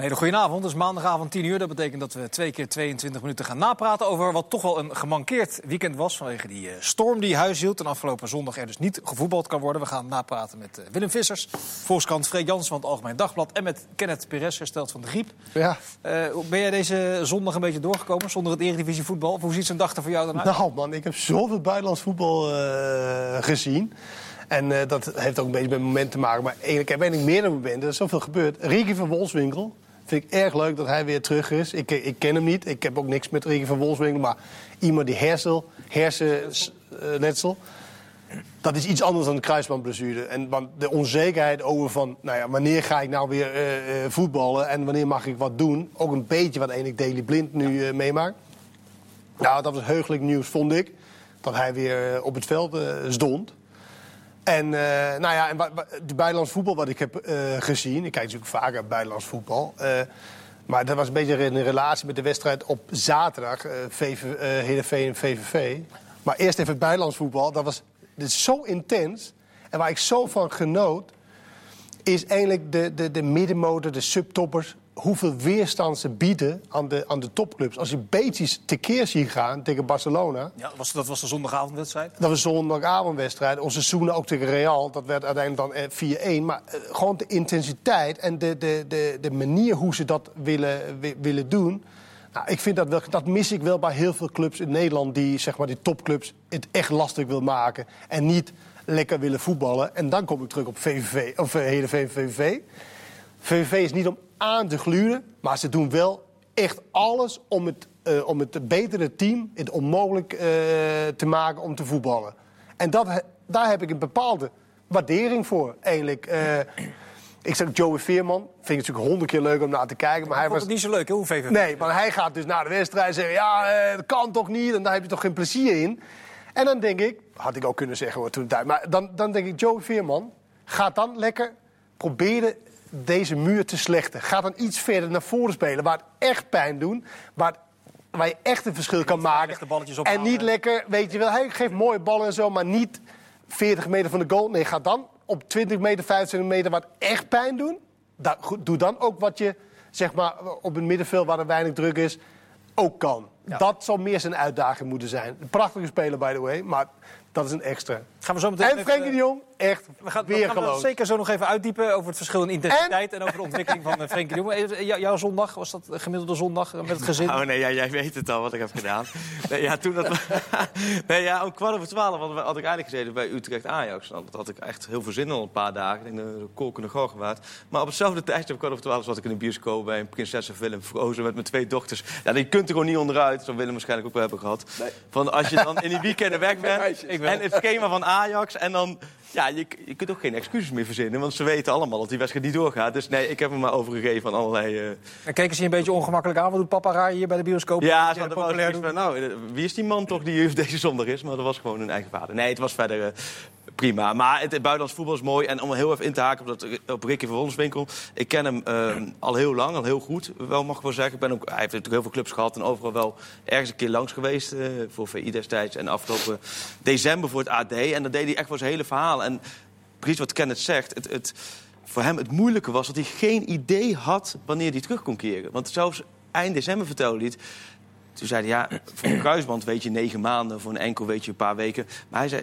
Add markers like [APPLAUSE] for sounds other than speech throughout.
Een hele goedenavond. Het is maandagavond 10 uur. Dat betekent dat we twee keer 22 minuten gaan napraten over wat toch wel een gemankeerd weekend was. Vanwege die uh, storm die huis hield. En afgelopen zondag er dus niet gevoetbald kan worden. We gaan napraten met uh, Willem Vissers, Volkskrant Freek Jansen van het Algemeen Dagblad. En met Kenneth Perez, hersteld van de griep. Ja. Uh, ben jij deze zondag een beetje doorgekomen zonder het Eredivisie voetbal? Of hoe ziet zo'n dag er voor jou dan uit? Nou man, ik heb zoveel buitenlands voetbal gezien. En uh, dat heeft ook een beetje met momenten te maken. Maar eigenlijk heb ik meerdere momenten. Er is zoveel gebeurd. Ricky van Wolfswinkel. Vind ik erg leuk dat hij weer terug is. Ik, ik ken hem niet. Ik heb ook niks met Ricky van Wolfswinkel. Maar iemand die hersel, hersenletsel... Dat is iets anders dan de kruisbandblessure. En want de onzekerheid over van, nou ja, wanneer ga ik nou weer uh, uh, voetballen en wanneer mag ik wat doen. Ook een beetje wat eigenlijk Daily Blind nu uh, meemaakt. Nou, dat was heugelijk nieuws, vond ik. Dat hij weer op het veld stond. En uh, nou ja, en de buitenlands voetbal wat ik heb uh, gezien. Ik kijk natuurlijk vaker buitenlands voetbal. Uh, maar dat was een beetje in relatie met de wedstrijd op zaterdag. VV, Heerenveen en VVV. Maar eerst even het buitenlands voetbal. Dat was is zo intens. En waar ik zo van genoot. Is eigenlijk de, de, de middenmotor, de subtoppers hoeveel weerstand ze bieden aan de, aan de topclubs. Als je beetjes tekeer ziet gaan tegen Barcelona... Ja, was, dat was de zondagavondwedstrijd? Dat was de zondagavondwedstrijd. Onze seizoenen ook tegen Real, dat werd uiteindelijk dan 4-1. Maar uh, gewoon de intensiteit en de, de, de, de manier hoe ze dat willen, willen doen... Nou, ik vind dat, wel, dat mis ik wel bij heel veel clubs in Nederland... die, zeg maar, die topclubs het echt lastig wil maken. En niet lekker willen voetballen. En dan kom ik terug op VVV, of Heerenveen VVV. VVV is niet om aan te gluren. Maar ze doen wel echt alles om het, uh, om het betere team het onmogelijk uh, te maken om te voetballen. En dat, daar heb ik een bepaalde waardering voor, eigenlijk. Uh, ik zeg Joey Veerman, vind ik natuurlijk honderd keer leuk om naar te kijken. Maar hij was het niet zo leuk, hè, hoe VVV? Nee, maar hij gaat dus naar de wedstrijd zeggen... ja, dat kan toch niet, en daar heb je toch geen plezier in. En dan denk ik, had ik ook kunnen zeggen hoor, toen tijd... maar dan, dan denk ik, Joey Veerman, gaat dan lekker proberen deze muur te slechten. Ga dan iets verder naar voren spelen, waar het echt pijn doet. Waar, waar je echt een verschil kan maken. En niet lekker, weet je wel, hij geeft mooie ballen en zo, maar niet 40 meter van de goal. Nee, ga dan op 20 meter, 25 meter wat echt pijn doen. Da doe dan ook wat je, zeg maar, op het middenveld waar er weinig druk is, ook kan. Ja. Dat zal meer zijn uitdaging moeten zijn. Een prachtige speler, by the way, maar dat is een extra. Gaan we zo meteen en Frenkie de Jong, echt we gaan, weer we gaan we zeker zo nog even uitdiepen over het verschil in intensiteit... en, en over de ontwikkeling van Frenkie de Jong. Jou, jouw zondag, was dat een gemiddelde zondag met het gezin? Oh nee, ja, jij weet het al wat ik heb gedaan. nee, ja, toen dat, [LAUGHS] nee, ja, om kwart over twaalf had, had ik eigenlijk gezeten bij Utrecht-Ajax. Dat had ik echt heel veel zin al een paar dagen. Ik denk dat de kolkende gauw gewaard. Maar op hetzelfde tijdstip, kwart over twaalf, zat ik in een bioscoop... bij een prinsessenfilm Frozen met mijn twee dochters. Ja, die kunt er gewoon niet onderuit. Zo Willem waarschijnlijk ook wel hebben gehad. Nee. Van als je dan in die weekenden weg bent [LAUGHS] en het schema van Ajax... en dan ja, je, je kunt ook geen excuses meer verzinnen, want ze weten allemaal dat die wedstrijd niet doorgaat. Dus nee, ik heb hem maar overgegeven aan allerlei... Uh... En keken ze je een beetje ongemakkelijk aan? Wat doet papa raar hier bij de bioscoop? Ja, ze populair doen? nou, wie is die man toch die [LAUGHS] deze zondag is? Maar dat was gewoon hun eigen vader. Nee, het was verder... Uh, prima. Maar het, buitenlands voetbal is mooi. En om heel even in te haken op, dat, op Ricky van Wolfswinkel. Ik ken hem uh, al heel lang, al heel goed, wel mag ik wel zeggen. Ik ben ook, hij heeft natuurlijk heel veel clubs gehad en overal wel ergens een keer langs geweest. Uh, voor VI destijds en afgelopen december voor het AD. En dan deed hij echt wel zijn hele verhaal. En precies wat Kenneth zegt, het, het, voor hem het moeilijke was dat hij geen idee had wanneer hij terug kon keren. Want zelfs eind december vertelde hij het. Toen zei hij, ja, voor een kruisband weet je negen maanden, voor een enkel weet je een paar weken. Maar hij zei,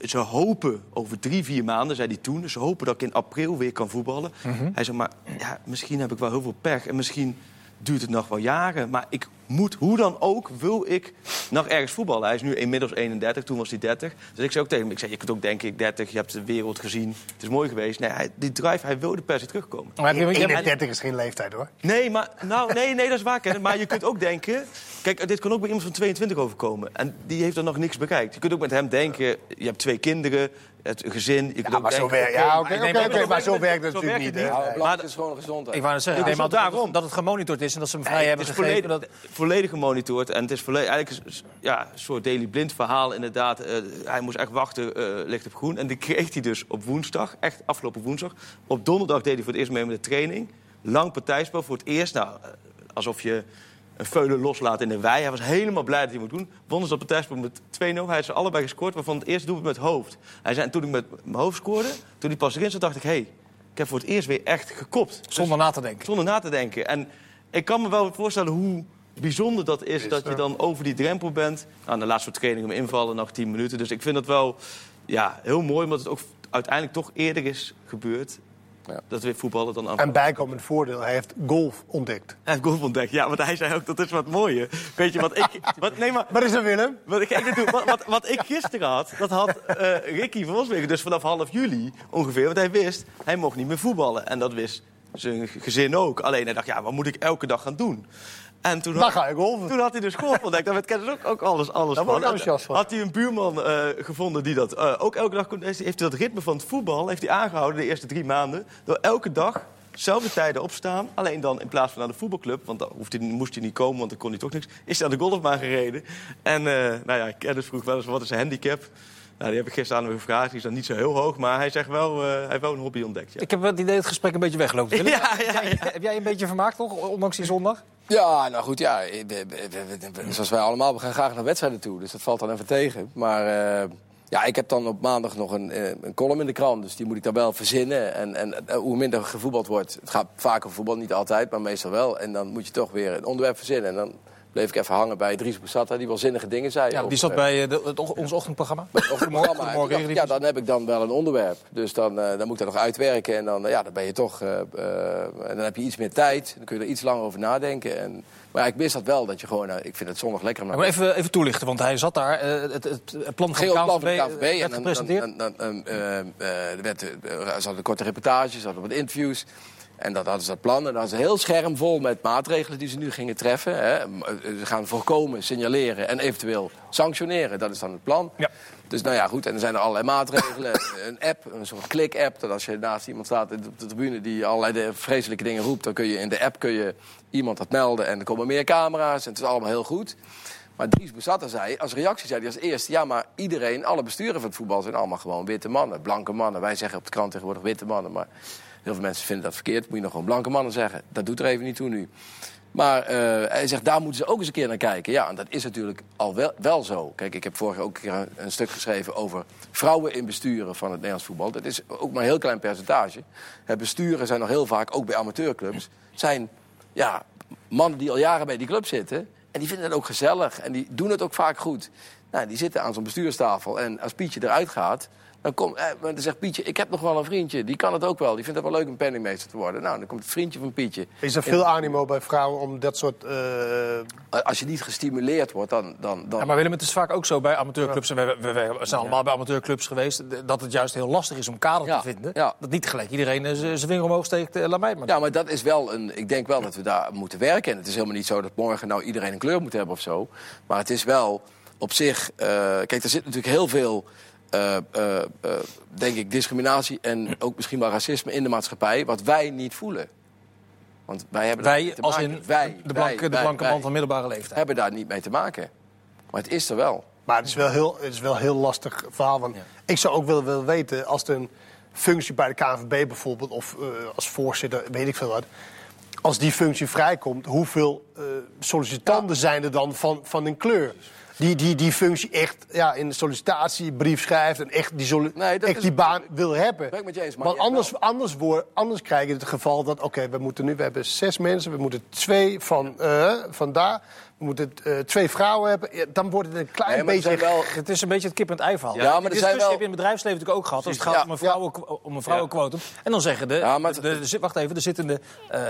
ze hopen over drie, vier maanden, zei hij toen... ze hopen dat ik in april weer kan voetballen. Mm -hmm. Hij zei, maar ja, misschien heb ik wel heel veel pech... en misschien duurt het nog wel jaren. Maar ik moet, hoe dan ook, wil ik nog ergens voetballen. Hij is nu inmiddels 31, toen was hij 30. Dus ik zei ook tegen hem, ik zei, je kunt ook denken, ik 30, je hebt de wereld gezien. Het is mooi geweest. Nee, hij, die drive, hij wilde per se terugkomen. Maar 31 is geen leeftijd, hoor. Nee, maar, nou, nee, nee, dat is waar, Kenneth. Maar je kunt ook denken... Kijk, dit kan ook bij iemand van 22 overkomen. En die heeft er nog niks bereikt. Je kunt ook met hem denken, je hebt twee kinderen het gezin. Je ja, maar zo werkt ja, maar zo werkt het natuurlijk niet. Maar het is gewoon gezondheid. Ik wou net zeggen, nee, maar daarom dat het gemonitord is en dat ze hem vrij hebben het is volledig, dat... volledig gemonitord en het is volledig, eigenlijk ja, een soort Daily Blind verhaal inderdaad. Uh, hij moest echt wachten, uh, licht op groen. En die kreeg hij dus op woensdag, echt afgelopen woensdag. Op donderdag deed hij voor het eerst mee met de training. Lang partijspel voor het eerst. Nou, alsof je een veulen loslaat in de wei. Hij was helemaal blij dat hij moet doen. Wonnen ze op partijspel met 2-0. Hij heeft ze allebei gescoord, waarvan het eerste doelpunt met hoofd. Hij zei, en toen ik met mijn hoofd scoorde, toen hij pas erin zat, dacht ik... hé, hey, ik heb voor het eerst weer echt gekopt. Dus Zonder na te denken. zonder na te denken. En ik kan me wel voorstellen hoe bijzonder dat is dat je dan over die drempel bent. Nou, de laatste training om invallen, nog 10 minuten. Dus ik vind dat wel ja, heel mooi, omdat het ook uiteindelijk toch eerder is gebeurd. Ja. Dat weer voetballen dan af. En bijkomend voordeel, hij heeft golf ontdekt. Hij heeft golf ontdekt. Ja, want hij zei ook dat is wat mooie. Weet je wat ik. [LAUGHS] Wat, nee, maar. Wat is er, Willem? Wat ik, wat, wat, wat ik gisteren had, dat had eh, Ricky Volswegen dus vanaf half juli ongeveer. Want hij wist, hij mocht niet meer voetballen. En dat wist zijn gezin ook. Alleen hij dacht, ja, wat moet ik elke dag gaan doen? En toen, had, ga je golven. toen had hij dus golf ontdekt. Daar werd kennis ook, ook alles, alles Daar van. word ik enthousiast van. Had hij een buurman eh, gevonden die dat eh, ook elke dag kon... Heeft hij dat ritme van het voetbal heeft hij aangehouden de eerste drie maanden. Door elke dag Zelfde tijden opstaan, alleen dan in plaats van naar de voetbalclub... want dan hoeft hij, moest hij niet komen, want dan kon hij toch niks... is hij aan de golfbaan gereden. En uh, nou ja, Kennis vroeg wel eens, wat is zijn handicap? Nou, die heb ik gisteren aan hem gevraagd. Die is dan niet zo heel hoog, maar hij zegt wel, uh, hij heeft wel een hobby ontdekt. Ja. Ik heb het idee dat het gesprek een beetje weggelopen is. [LAUGHS] Ja, ja, ja. Heb jij een beetje vermaakt, toch? Ondanks die zondag? Ja, nou goed, ja. Zoals wij allemaal, we gaan graag naar wedstrijden toe. Dus dat valt dan even tegen. Maar uh, ja, ik heb dan op maandag nog een, een column in de krant. Dus die moet ik dan wel verzinnen. En, en hoe minder gevoetbald wordt, het gaat vaker voetbal, niet altijd, maar meestal wel. En dan moet je toch weer een onderwerp verzinnen. En dan bleef ik even hangen bij Dries Boussata, die wel zinnige dingen zei. Ja, die zat bij uh, de, het, ons ochtendprogramma. ochtendprogramma. [LAUGHS] Dacht, ja, dan heb ik dan wel een onderwerp. Dus dan, uh, dan moet ik dat nog uitwerken. En dan, uh, ja, dan ben je toch. en dan heb je iets meer tijd. Dan kun je er iets langer over nadenken. En, maar ik mis dat wel, dat je gewoon... ik vind het zondag lekker. Maar, maar even, even toelichten, want hij zat daar. het, het plan van Geel de KNVB, werd gepresenteerd. Er er zaten korte reportages, er wat interviews. En dat hadden ze dat plan. En dat is heel scherm vol met maatregelen die ze nu gingen treffen. Hè. Ze gaan voorkomen, signaleren en eventueel sanctioneren. Dat is dan het plan. Ja. Dus nou ja, goed. En er zijn er allerlei maatregelen. [COUGHS] een app, een soort klik-app. Dat als je naast iemand staat op de tribune die allerlei vreselijke dingen roept... dan kun je in de app kun je iemand dat melden. En er komen meer camera's. En het is allemaal heel goed. Maar Dries Bezatta zei, als reactie zei hij als eerste... ja, maar iedereen, alle besturen van het voetbal zijn allemaal gewoon witte mannen. Blanke mannen. Wij zeggen op de krant tegenwoordig witte mannen, maar... Heel veel mensen vinden dat verkeerd. Moet je nog gewoon blanke mannen zeggen. Dat doet er even niet toe nu. Maar uh, hij zegt, daar moeten ze ook eens een keer naar kijken. Ja, en dat is natuurlijk al wel, wel zo. Kijk, ik heb vorig ook een, stuk geschreven over vrouwen in besturen van het Nederlands voetbal. Dat is ook maar een heel klein percentage. Het besturen zijn nog heel vaak, ook bij amateurclubs, zijn ja, mannen die al jaren bij die club zitten. En die vinden het ook gezellig en die doen het ook vaak goed. Nou, die zitten aan zo'n bestuurstafel en als Pietje eruit gaat... Dan, komt, eh, dan zegt Pietje, ik heb nog wel een vriendje. Die kan het ook wel. Die vindt het wel leuk om penningmeester te worden. Nou, dan komt het vriendje van Pietje. Is er veel animo bij vrouwen om dat soort... Uh... Als je niet gestimuleerd wordt, dan... dan, dan... Ja, maar Willem, het is vaak ook zo bij amateurclubs... en we, we, we zijn allemaal bij amateurclubs geweest... dat het juist heel lastig is om kader Ja, te vinden. ja. Dat niet gelijk iedereen zijn vinger omhoog steekt. eh, laat mij maar. Ja, maar dat is wel een. Ik denk wel dat we daar moeten werken. En het is helemaal niet zo dat morgen nou iedereen een kleur moet hebben of zo. Maar het is wel op zich. eh, kijk, er zit natuurlijk heel veel. Eh, eh, eh, denk ik, discriminatie en ook misschien wel racisme in de maatschappij, wat wij niet voelen. Want wij hebben daar Wij, te als maken. in wij, de blanke, wij, de blanke wij man van middelbare leeftijd. hebben daar niet mee te maken. Maar het is er wel. Maar het is wel heel, het is wel een heel lastig verhaal. Want ik zou ook wel willen weten, als er een functie bij de KNVB bijvoorbeeld... of eh, als voorzitter, weet ik veel wat... als die functie vrijkomt, hoeveel eh, sollicitanten zijn er dan van, van een kleur? Die, die die functie echt ja, in de sollicitatiebrief schrijft... en echt die, Nee, dat echt is- die baan wil hebben. Ben ik met je eens, maar Want anders, anders, woor- anders krijg je het geval dat... oké, we moeten nu, we hebben zes mensen... we moeten twee van, eh, van daar... we moeten eh, twee vrouwen hebben... Dan wordt het een klein Nee, beetje... wel- Het is een beetje het kip en het ei verhaal. Ja, maar er zijn wel- heb je in het bedrijfsleven natuurlijk ook gehad. Als het gaat Ja. om een, vrouwen, om een vrouwenquotum. En dan zeggen de, Ja, maar de, het- de- de- wacht even, de zittende eh,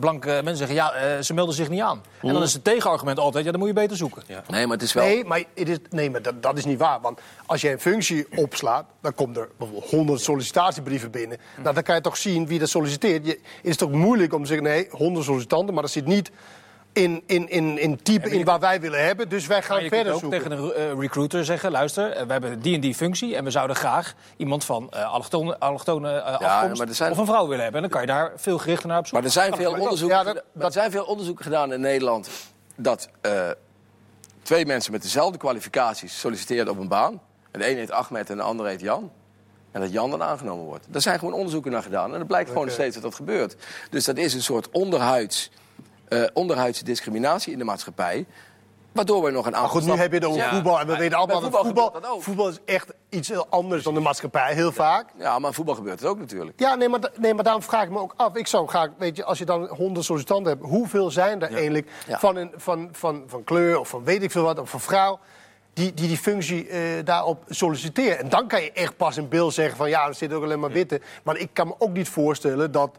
blanke mensen zeggen... ja, eh, ze melden zich niet aan. En dan is het tegenargument altijd... ja, dan moet je beter zoeken. Nee, maar het is wel. Nee, maar, het is, nee, maar dat, dat is niet waar. Want als je een functie opslaat, dan komt er bijvoorbeeld 100 sollicitatiebrieven binnen. Nou, dan kan je toch zien wie er solliciteert. Je, het is toch moeilijk om te zeggen, nee, 100 sollicitanten, maar dat zit niet in, in, in, in type in waar wij willen hebben. Dus wij gaan Maar je kunt verder ook zoeken. tegen een eh, recruiter zeggen... luister, eh, we hebben die en die functie... en we zouden graag iemand van eh allochtone, allochtone eh, afkomst... zijn- of een vrouw willen hebben. En dan kan je daar veel gerichter naar op zoek. Maar er zijn, Ja, veel onderzoeken, ja, dat- maar er zijn veel onderzoeken gedaan in Nederland dat eh, twee mensen met dezelfde kwalificaties solliciteerden op een baan. En de een heet Ahmed en de ander heet Jan. En dat Jan dan aangenomen wordt. Daar zijn gewoon onderzoeken naar gedaan. En het blijkt gewoon steeds dat dat gebeurt. Dus dat is een soort onderhuids, eh onderhuidse discriminatie in de maatschappij. Waardoor we nog een Maar aantal goed, nu heb je het over Ja. voetbal. En we weten allemaal dat voetbal voetbal, gebeurt dat ook. voetbal is echt iets heel anders dan de maatschappij, heel vaak. Ja, maar voetbal gebeurt het ook natuurlijk. Ja, nee maar, nee, maar daarom vraag ik me ook af. Ik zou graag, weet je, als je dan honderd sollicitanten hebt... hoeveel zijn er eigenlijk. Van, een, van, van, van kleur of van weet ik veel wat... of van vrouw die die, die functie eh, daarop solliciteren? En dan kan je echt pas in beeld zeggen van... ja, er zitten ook alleen maar witte. Maar ik kan me ook niet voorstellen dat...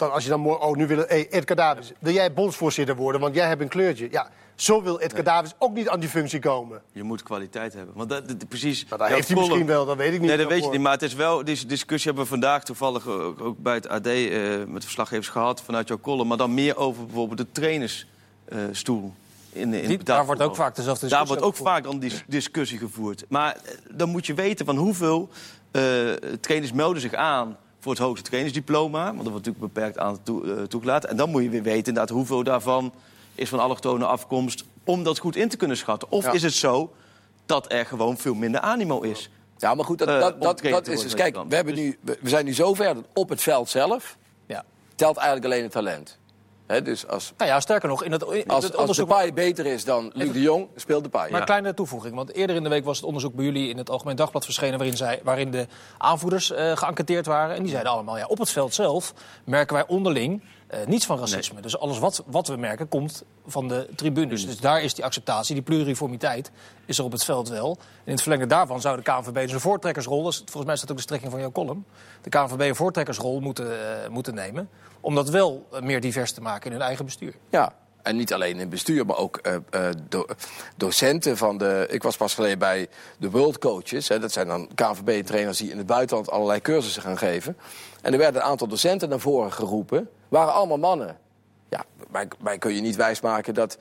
dat als je dan morgen, oh, nu wil hey, Edgar Davids, wil jij bondsvoorzitter worden, want jij hebt een kleurtje. Ja, zo wil Edgar Davids ook niet aan die functie komen. Je moet kwaliteit hebben. Want dat, dat- precies. Maar dat jouw heeft hij column- misschien wel, dat weet ik niet. Nee, dat weet je niet. Maar het is wel, deze discussie hebben we vandaag toevallig ook, ook bij het AD eh, met verslaggevers gehad vanuit jouw column. Maar dan meer over bijvoorbeeld de trainersstoel. in, in Die- daar wordt ook vaak dezelfde Daar discussie wordt ook vaak dan dis- discussie gevoerd. Maar eh, dan moet je weten van hoeveel eh, trainers melden zich aan voor het hoogste trainersdiploma. Want dat wordt natuurlijk beperkt aan toe, eh, toegelaten. En dan moet je weer weten inderdaad hoeveel daarvan is van allochtone afkomst... om dat goed in te kunnen schatten. Of Ja. is het zo dat er gewoon veel minder animo is? Ja, maar goed, dat, Eh, dat, dat, is dus... Kijk, we, hebben nu, we we zijn nu zover dat op het veld zelf Ja. telt eigenlijk alleen het talent. Dus als, Nou ja, sterker nog, in het, in het als, als onderzoek... Depay beter is dan Luc de Jong, speelt Depay. Maar een kleine toevoeging, want eerder in de week was het onderzoek bij jullie in het Algemeen Dagblad verschenen... waarin, zij, waarin de aanvoerders eh geënquêteerd waren. En die zeiden allemaal, ja, op het veld zelf merken wij onderling eh, niets van racisme. Dus alles wat, wat we merken komt van de tribunes. Dus daar is die acceptatie, die pluriformiteit is er op het veld wel. En in het verlengde daarvan zou de KNVB dus een voortrekkersrol... Is, volgens mij is dat ook de strekking van jouw column... de KNVB een voortrekkersrol moeten, eh, moeten nemen... om dat wel eh, meer divers te maken in hun eigen bestuur. Ja, en niet alleen in het bestuur, maar ook eh, eh, do- docenten van de... Ik was pas geleden bij de World Coaches. Hè, dat zijn dan KNVB-trainers die in het buitenland allerlei cursussen gaan geven. En er werden een aantal docenten naar voren geroepen. waren allemaal mannen. Ja, mij, mij kun je niet wijsmaken dat...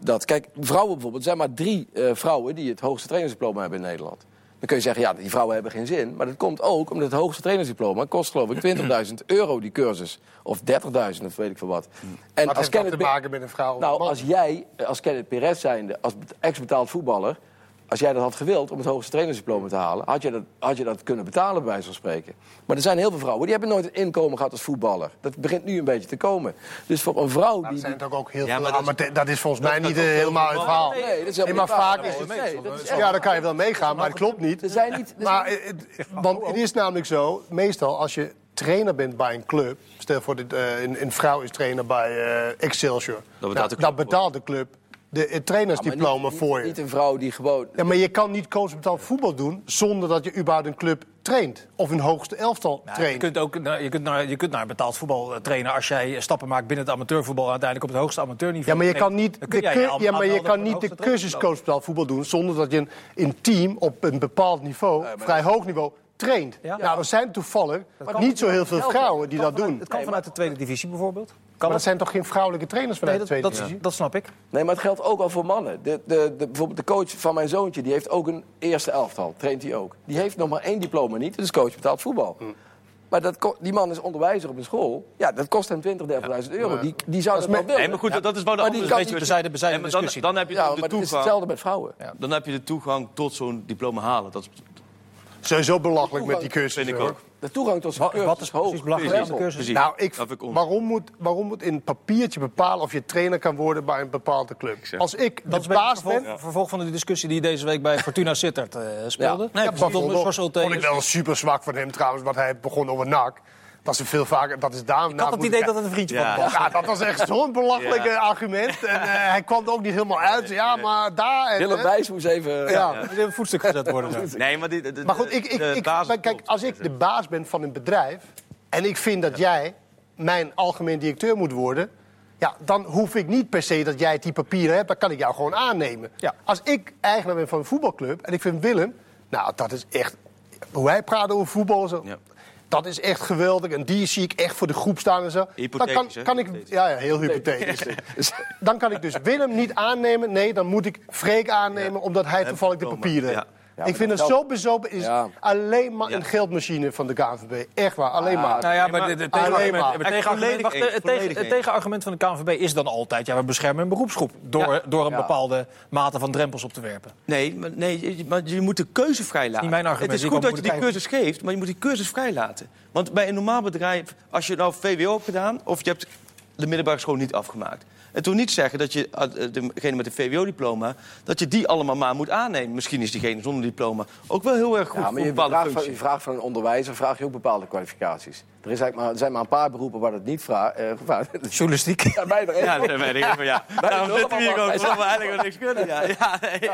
dat kijk, vrouwen bijvoorbeeld. Er zijn maar drie eh, vrouwen die het hoogste trainersdiploma hebben in Nederland. Dan kun je zeggen, ja, die vrouwen hebben geen zin. Maar dat komt ook omdat het hoogste trainersdiploma kost geloof ik 20.000 euro die cursus. Of 30.000 of weet ik veel wat. En Wat heeft dat Kenneth te Be- maken met een vrouw? nou, als jij, eh, als Kenneth Perez zijnde, als bet- ex-betaald voetballer... als jij dat had gewild om het hoogste trainersdiploma te halen... Had je, dat, had je dat kunnen betalen, bij wijze van spreken. Maar er zijn heel veel vrouwen die hebben nooit een inkomen gehad als voetballer. Dat begint nu een beetje te komen. Dus voor een vrouw Nou, die... er zijn toch ook heel Ja, veel maar dat is- dat volgens mij dat niet eh, helemaal het verhaal. Nee, dat is Nee, helemaal maar niet waar. vaak is het... Nee, dat is Ja, dan kan je wel meegaan, maar het klopt niet. Er zijn niet... er zijn Maar, eh, het- want het is namelijk zo, meestal als je trainer bent bij een club... stel voor, dit, eh, een, een vrouw is trainer bij eh, Excelsior... betaalt Nou, de club dan betaalt de club de, het maar trainersdiploma niet- voor niet, je. Niet een vrouw die gewoon... Ja, maar je kan niet coachbetaald voetbal doen... zonder dat je überhaupt een club traint. Of een hoogste elftal Ja, je traint. kunt ook je kunt naar, je kunt naar betaald voetbal eh, trainen als jij stappen maakt binnen het amateurvoetbal en uiteindelijk op het hoogste amateurniveau. Ja, maar je kan niet de, je ja, maar je kan niet de cursus coachbetaald voetbal doen... zonder dat je een, een team op een bepaald niveau, vrij hoog niveau, traint. Ja. Nou, er zijn toevallig niet zo heel veel vrouwen die dat doen. Het kan vanuit de tweede divisie bijvoorbeeld. Maar dat zijn toch geen vrouwelijke trainers vanuit Nee, de dat, tweede dat, dat snap ik. Nee, maar het geldt ook al voor mannen. De, de, de, bijvoorbeeld de coach van mijn zoontje, die heeft ook een eerste elftal. Traint hij ook. Die heeft nog maar één diploma niet. Is coach betaald voetbal. Hm. Maar dat, die man is onderwijzer op een school. Ja, dat kost hem 20.000, 30.000 euro. Die, die zou dat wel willen. Nee, maar goed, dat is wel de Maar andere kan- bezijden- bezijden Nee, maar discussie. Dan, dan heb je Ja, de maar het is toegang. hetzelfde met vrouwen. Dan heb je de toegang tot zo'n diploma halen. Dat is, Sowieso belachelijk met die cursus. vind ik hoor. ook. De toegang tot zijn Wat, cursus wat is precies hoog. belangrijk aan de cursus? Precies. Nou, ik, waarom, moet, waarom moet in een papiertje bepalen of je trainer kan worden bij een bepaalde club? Als ik Dat de baas vervolg, ben, vervolg van de discussie die deze week bij [LAUGHS] Fortuna Sittard eh, speelde. Ja. Nee, Ja, bijvoorbeeld vond ik wel super zwak van hem trouwens, wat hij begon over NAC. Dat is veel vaker, dat is daar. Ik had het idee dat het een vriendje Ja. van was. Ja, dat was echt zo'n belachelijk Ja. eh, argument. En eh, hij kwam er ook niet helemaal uit. Ja, maar daar... En, Willem Wijs moest even... ja. Een voetstuk gezet worden. Nee, maar, die, de, Maar goed, ik, ik, ik, kijk, als ik de baas ben van een bedrijf... en ik vind dat jij mijn algemeen directeur moet worden... Ja, dan hoef ik niet per se dat jij die papieren hebt. Dan kan ik jou gewoon aannemen. Ja. Als ik eigenaar ben van een voetbalclub... en ik vind Willem... Nou, dat is echt... Hoe hij praat over voetbal en zo... Dat is echt geweldig. En die zie ik echt voor de groep staan en zo. Dan Hypothetisch, kan, kan ik, ja, ja, heel hypothetisch. [LAUGHS] dan kan ik dus Willem niet aannemen. Nee, dan moet ik Freek aannemen... omdat hij toevallig de papieren ik vind het dat zo bezopen. is Ja. alleen maar Ja. een geldmachine van de KNVB. Echt waar, alleen maar. Nou ja, maar maar- de- de Alleen tegenargument- maar. het tegenargument- van de KNVB is dan altijd... ja, we beschermen een beroepsgroep door, door een Ja. bepaalde mate van drempels op te werpen. Nee, maar, nee, je- maar je moet de keuze vrijlaten. niet mijn argument, Het is goed dat je die cursus geeft, maar je moet die cursus vrijlaten. Want bij een normaal bedrijf, als je nou VWO hebt gedaan... of je hebt de middelbare school niet afgemaakt... En toen niet zeggen dat je uh, degene met een VWO-diploma... dat je die allemaal maar moet aannemen. Misschien is diegene zonder diploma ook wel heel erg goed Ja, voor maar je bepaalde vraagt, van, je vraagt van een onderwijzer vraag je ook bepaalde kwalificaties. Er, is eigenlijk maar, er zijn maar een paar beroepen waar dat niet vraagt. eh [LAUGHS] Journalistiek. ja, mij er één. Ja, dat weet ik ja. [LAUGHS] Daarom zitten we hier allemaal. ook. We eigenlijk wel niks kunnen. Ja, ja, nee.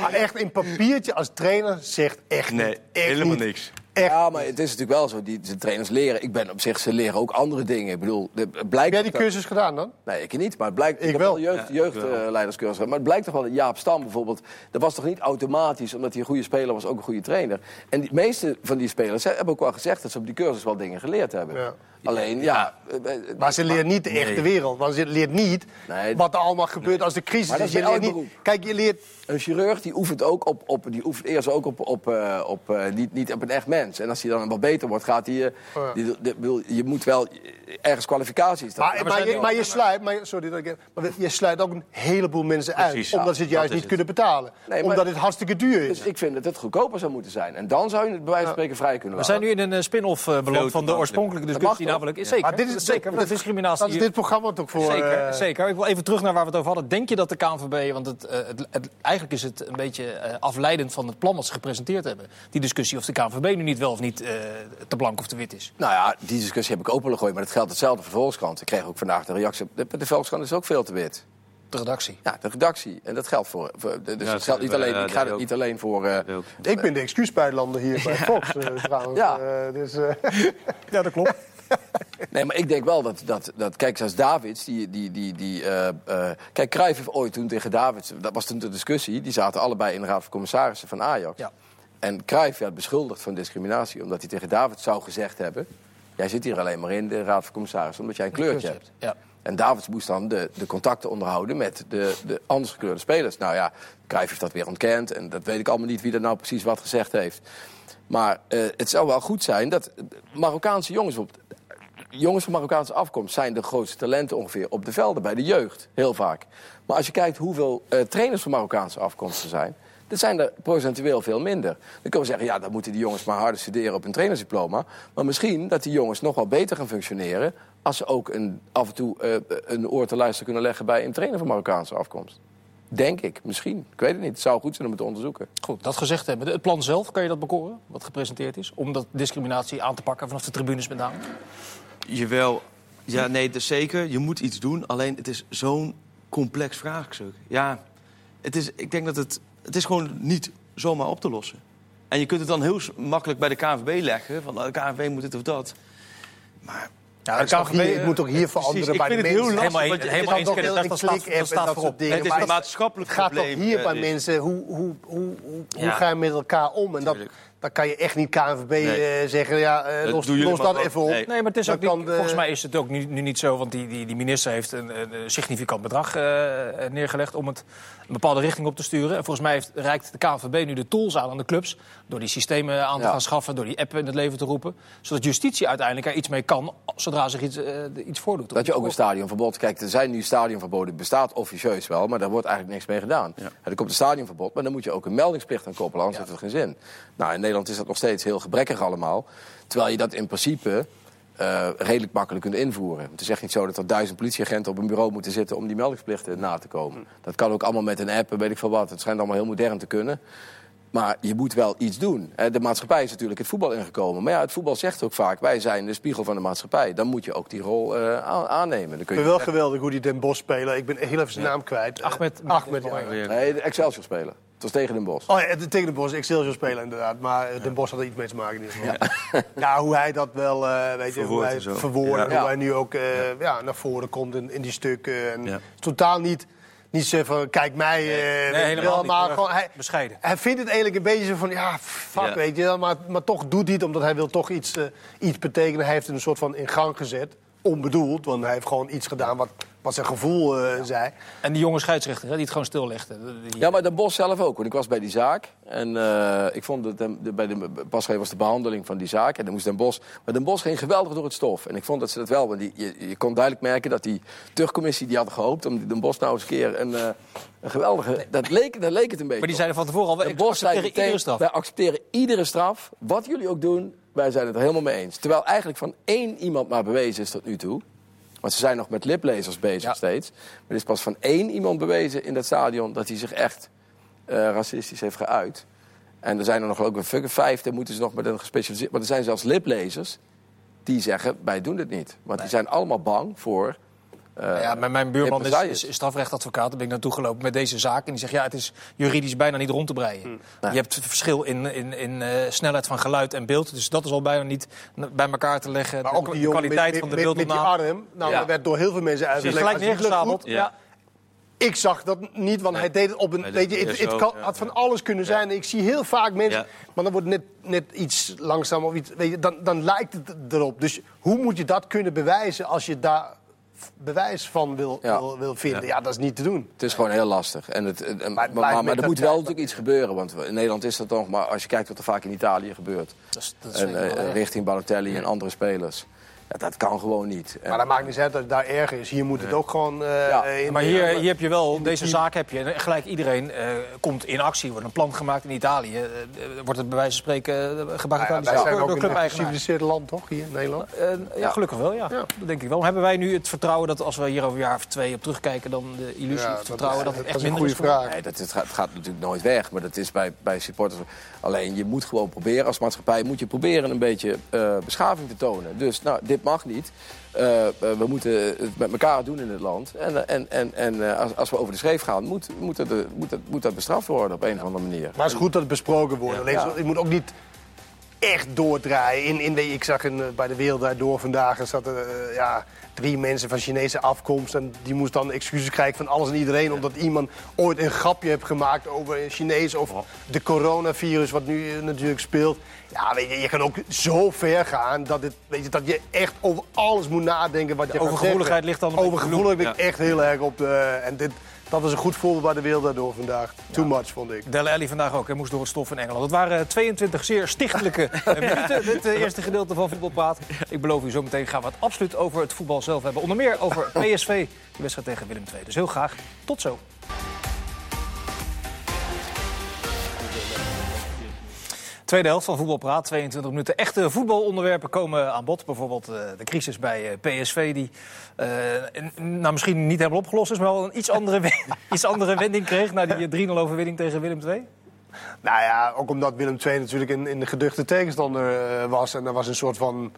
Maar echt in papiertje als trainer zegt echt Nee, niet. Echt helemaal niet. niks. Echt. Ja, maar het is natuurlijk wel zo. Die, de trainers leren. Ik ben op zich, ze leren ook andere dingen. Ik bedoel, blijkt. Heb jij die cursus gedaan dan? Nee, ik niet. Maar het blijkt. Ik heb wel. jeugd, Ja, ik wel. jeugdleiderscursus. maar het blijkt toch wel dat Jaap Stam bijvoorbeeld. Dat was toch niet automatisch, omdat hij een goede speler was, ook een goede trainer. En de meeste van die spelers hebben ook wel gezegd dat ze op die cursus wel dingen geleerd hebben. Ja. Alleen, ja. Maar ze leert niet de echte wereld. Want ze leert niet Nee. wat er allemaal gebeurt als de crisis Maar dat is. Je leert niet, kijk, je leert... Een chirurg die oefent ook op, op die oefent eerst ook op, op, eh, op eh, niet, niet op een echt mens. En als hij dan wat beter wordt, gaat hij. eh, Oh ja. die- je moet wel ergens kwalificaties. Dat, Maar, maar, je, maar je sluit, maar, sorry, dat ik, maar je sluit ook een heleboel mensen Precies. uit. Omdat ze het juist niet kunnen betalen. Nee, maar- omdat het hartstikke duur is. dus ik vind dat het goedkoper zou moeten zijn. En dan zou je het bij wijze van spreken vrij kunnen We laten. zijn nu in een spin-off beland van de oorspronkelijke discussie. Namelijk, zeker, maar dit is zeker. dat, de discriminatie. Dat is dit programma toch voor... Zeker, eh, zeker. Ik wil even terug naar waar we het over hadden. Denk je dat de KNVB, want het, eh, het, het- eigenlijk is het een beetje eh, afleidend van het plan dat ze gepresenteerd hebben. Die discussie of de KNVB nu niet wel of niet eh, te blank of te wit is. Nou ja, die discussie heb ik open gegooid, maar dat geldt hetzelfde voor de Volkskrant. Ik kreeg ook vandaag de reactie. De, de Volkskrant is ook veel te wit. De redactie. Ja, de redactie. En dat geldt voor. voor dus Ja, het dat geldt niet is- alleen, ja, ik ga het ook. niet alleen voor. eh, Ook. Ik ben de excuusbuitenlander hier bij [LAUGHS] Fox trouwens. Ja. Eh, dus, eh, [LAUGHS] Ja, dat klopt. [LAUGHS] [LAUGHS] Nee, maar ik denk wel dat, dat, dat kijk, zoals Davids, die, die, die, die eh, eh, kijk, Cruijff heeft ooit toen tegen Davids, dat was toen de discussie, die zaten allebei in de raad van commissarissen van Ajax. Ja. En Cruijff werd beschuldigd van discriminatie, omdat hij tegen Davids zou gezegd hebben, jij zit hier alleen maar in de raad van commissarissen, omdat jij een kleurtje hebt. Ja. En Davids moest dan de, de contacten onderhouden met de, de anders gekleurde spelers. Nou ja, Cruijff heeft dat weer ontkend. En dat weet ik allemaal niet wie er nou precies wat gezegd heeft. Maar eh, het zou wel goed zijn dat Marokkaanse jongens... Jongens van Marokkaanse afkomst zijn de grootste talenten ongeveer op de velden. Bij de jeugd, heel vaak. Maar als je kijkt hoeveel eh, trainers van Marokkaanse afkomst er zijn... Dat zijn er procentueel veel minder. Dan kunnen we zeggen, ja, dan moeten die jongens maar harder studeren op een trainersdiploma. Maar misschien dat die jongens nog wel beter gaan functioneren... als ze ook een, af en toe eh, een oor te luisteren kunnen leggen bij een trainer van Marokkaanse afkomst. Denk ik, misschien. Ik weet het niet. Het zou goed zijn om het te onderzoeken. Goed, dat gezegd hebben. Het plan zelf, kan je dat bekoren? Wat gepresenteerd is? Om dat discriminatie aan te pakken vanaf de tribunes met name? Jawel. Ja, nee, dus zeker. Je moet iets doen. Alleen, het is zo'n complex vraagstuk. Ja, het is, ik denk dat het... Het is gewoon niet zomaar op te lossen. En je kunt het dan heel makkelijk bij de KNVB leggen. Van, de KNVB moet dit of dat. Maar... Ja, het, toch hier, het moet toch hier precies. veranderen Ik bij de vind het heel mensen. lastig. Helemaal, eens- kan heel Dat staat, voorop. Het is een maatschappelijk Het gaat probleem. toch hier eh, bij mensen, hoe, hoe, hoe, hoe, hoe Ja. ga je met elkaar om? En dat. Dan kan je echt niet KNVB Nee. eh, zeggen, ja, eh, Dat los, dat wel. even op. Nee. Nee, maar het is ook niet- de- volgens mij is het ook nu, nu niet zo, want die, die, die minister heeft een, een, significant bedrag eh, neergelegd om het een bepaalde richting op te sturen. En volgens mij heeft, reikt de KNVB nu de tools aan aan de clubs door die systemen aan te Ja. gaan schaffen, door die app in het leven te roepen, zodat justitie uiteindelijk er iets mee kan zodra zich iets, iets voordoet. Dat je ook een stadionverbod... Kijk, er zijn nu stadionverboden, bestaat officieus wel... maar daar wordt eigenlijk niks mee gedaan. Ja. Er komt een stadionverbod, maar dan moet je ook een meldingsplicht aan koppelen... anders heeft het geen zin. Nou, in Nederland is dat nog steeds heel gebrekkig allemaal. Terwijl je dat in principe eh, redelijk makkelijk kunt invoeren. Het is echt niet zo dat er duizend politieagenten op een bureau moeten zitten... om die meldingsplichten na te komen. Dat kan ook allemaal met een app en weet ik veel wat. Het schijnt allemaal heel modern te kunnen. Maar je moet wel iets doen. De maatschappij is natuurlijk het voetbal ingekomen. Maar ja, het voetbal zegt ook vaak... wij zijn de spiegel van de maatschappij. Dan moet je ook die rol eh, aan- aannemen. Dan kun Ik je wel geweldig hoe die Den Bosch spelen. Ik ben heel even zijn naam kwijt. Ahmed- Eh, Ahmed, ja. Nee, de Excelsior spelen. Het was tegen Den Bosch. Oh ja, de- tegen de Bos, Excelsior spelen inderdaad. Maar eh, Den Bosch had er iets mee te maken in ieder geval. Ja, hoe hij dat wel, eh weet je, hoe Verwoordt hij verwoordt. Ja. Hoe hij nu ook eh, ja. naar voren komt in, in die stukken. En Ja. Totaal niet, niet zo van, kijk mij. eh, je helemaal wel, niet. maar Heel gewoon, hij, bescheiden. hij vindt het eigenlijk een beetje zo van, ja, fuck, Ja. weet je wel. Maar, maar toch doet hij het, omdat hij wil toch iets, eh, iets betekenen. Hij heeft het een soort van in gang gezet. Onbedoeld, want hij heeft gewoon iets gedaan wat, wat zijn gevoel eh, zei. En die jonge scheidsrechter hè, die het gewoon stillegde. Die- Ja, maar Den Bosch zelf ook. Want ik was bij die zaak. En eh, ik vond dat de, de- bij de, pas geleden was de behandeling van die zaak. En dan moest Den Bosch... Maar Den Bosch ging geweldig door het stof. En ik vond dat ze dat wel... Want die, je, je kon duidelijk merken dat die terugcommissie... die had gehoopt om Den Bosch nou eens een keer een, eh, een geweldige... Dat, leek, dat leek het een beetje Maar die zeiden van tevoren al, zei accepteren iedere straf. wij accepteren iedere straf. Wat jullie ook doen, wij zijn het er helemaal mee eens. Terwijl eigenlijk van één iemand maar bewezen is tot nu toe. Want ze zijn nog met liplezers bezig Ja. steeds. Maar er is pas van één iemand bewezen in dat stadion dat hij zich echt eh, racistisch heeft geuit. En er zijn er nog ik een fucking vijf, daar moeten ze nog met een gespecialiseerd. Maar er zijn zelfs liplezers die zeggen: wij doen dit niet. Want die zijn allemaal bang voor. Eh, Ja, maar mijn buurman is, is, is strafrechtadvocaat. Daar ben ik naartoe gelopen met deze zaak. En die zegt, ja, het is juridisch bijna niet rond te breien. Je hebt het verschil in, in, in eh, snelheid van geluid en beeld. Dus dat is al bijna niet bij elkaar te leggen. Maar de, ook die de jongen kwaliteit met, van de met, met die beeldopname. arm. Nou, Ja. dat werd door heel veel mensen uitgelegd. gelijk neergestapeld. goed. Ja. Ja. Ik zag dat niet, want hij deed het op een. Weet deed je, het het, kan, had van alles kunnen zijn. Ik zie heel vaak mensen. Ja. Maar dan wordt het net, net iets langzaam of iets. Weet je, dan, dan lijkt het erop. Dus hoe moet je dat kunnen bewijzen als je daar bewijs van wil, Ja. wil, wil vinden? Ja. Dat is niet te doen. Het is gewoon heel lastig. En het, en- maar maar, maar, er moet wel natuurlijk iets gebeuren. Want in Nederland is dat nog. Maar als je kijkt wat er vaak in Italië gebeurt. Dat is, dat is En, zeker wel eh, richting Balotelli en andere spelers. Ja, dat kan gewoon niet. Maar dat maakt niet uit dat het daar erg is. Hier moet het ook gewoon. eh, Ja. in- Maar hier, hier heb je wel, deze zaak heb je. En gelijk iedereen eh, komt in actie. wordt een plan gemaakt in Italië. eh, eh, wordt het bij wijze van spreken uh, Nou ja, gebagatelliseerd wij zijn door, ook door een land, toch? Hier in Nederland. Eh, ja, gelukkig wel, ja. Ja. Dat denk ik wel. Hebben wij nu het vertrouwen dat als we hier over een jaar of twee op terugkijken... dan de illusie, Ja, het vertrouwen dat, het dat echt is een minder goede is? vraag. Nee, dat, het, gaat, het gaat natuurlijk nooit weg. Maar dat is bij, bij supporters. Alleen je moet gewoon proberen. Als maatschappij moet je proberen een beetje eh, beschaving te tonen. Dus nou, dit mag niet. Eh, eh, we moeten het met elkaar doen in het land. En, en, en, en eh, als, als we over de schreef gaan, moet, moet, dat, moet, dat, moet dat bestraft worden op een of andere manier. Maar het is goed dat het besproken wordt. Alleen, Ja. moet ook niet echt doordraaien. In, in, de- ik zag in, bij de Wereld Door vandaag... zaten eh, ja, drie mensen van Chinese afkomst. En die moest dan excuses krijgen van alles en iedereen... omdat iemand ooit een grapje heeft gemaakt over een Chinees... of de coronavirus wat nu natuurlijk speelt. Ja, weet je, je kan ook zo ver gaan dat, het, weet je, dat je echt over alles moet nadenken wat je gaat overgevoeligheid zeggen. ligt dan een beetje Overgevoeligheid ligt Ja. echt heel erg op de... En dit, dat was een goed voorbeeld bij de Wereld Door vandaag. Too much, vond ik. Delle Alli vandaag ook. Hij moest door het stof in Engeland. Het waren 22 zeer stichtelijke [LAUGHS] eh, minuten. Dit eh, eerste gedeelte van Voetbalpraat. Ik beloof u, zometeen gaan we het absoluut over het voetbal zelf hebben. Onder meer over [LAUGHS] PSV, de wedstrijd tegen Willem II. Dus heel graag tot zo. Tweede helft van Voetbalpraat, 22 minuten. Echte voetbalonderwerpen komen aan bod. Bijvoorbeeld eh, de crisis bij eh, PSV, die eh, nou, misschien niet helemaal opgelost is... maar wel een iets andere, [LAUGHS] iets andere wending kreeg... na die 3-0 overwinning tegen Willem II. Nou ja, ook omdat Willem II natuurlijk in, in de geduchte tegenstander was. En er was een soort van...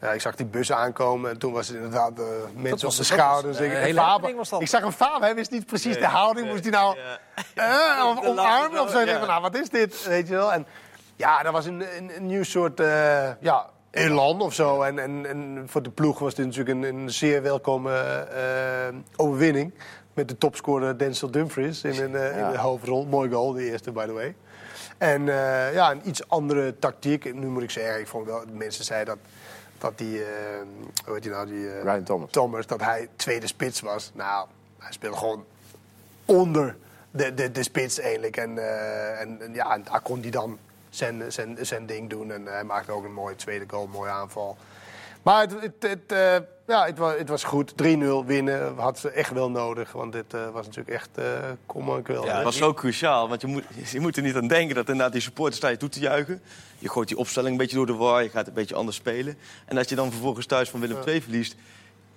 Ja, ik zag die bus aankomen en toen was het inderdaad eh, mensen was- op de was schouders. ik, hele Faber- was ik zag een Faber, hij wist niet precies de houding. Moest hij nou of [LAUGHS] De omarmen of zo? Van, nou, wat is dit? Weet je wel? En ja, dat was een, een, een nieuw soort eh, ja, elan of zo. En, en, en voor de ploeg was dit natuurlijk een, een zeer welkome eh, overwinning. Met de topscorer Denzel Dumfries in een, eh, in hoofdrol. Mooi goal, de eerste, by the way. En ja, een iets andere tactiek. Nu moet ik zeggen, ik vond wel, mensen zeiden dat, dat die, hoe heet die nou, die Ryan Thomas. Thomas, dat hij tweede spits was. Nou, hij speelde gewoon onder de, de, de spits eigenlijk. En, en, en ja, en daar kon hij dan zijn, zijn, zijn ding doen. En hij maakte ook een mooie tweede goal, een mooie aanval. Maar het, het, het, eh, ja, het, was, het was goed. 3-0 winnen had ze echt wel nodig. Want dit eh, was natuurlijk echt uh, kom en kwel. Ja, Het was zo cruciaal, want je moet, je moet er niet aan denken dat inderdaad die supporters sta je toe te juichen. Je gooit die opstelling een beetje door de war, je gaat een beetje anders spelen. En als je dan vervolgens thuis van Willem II verliest,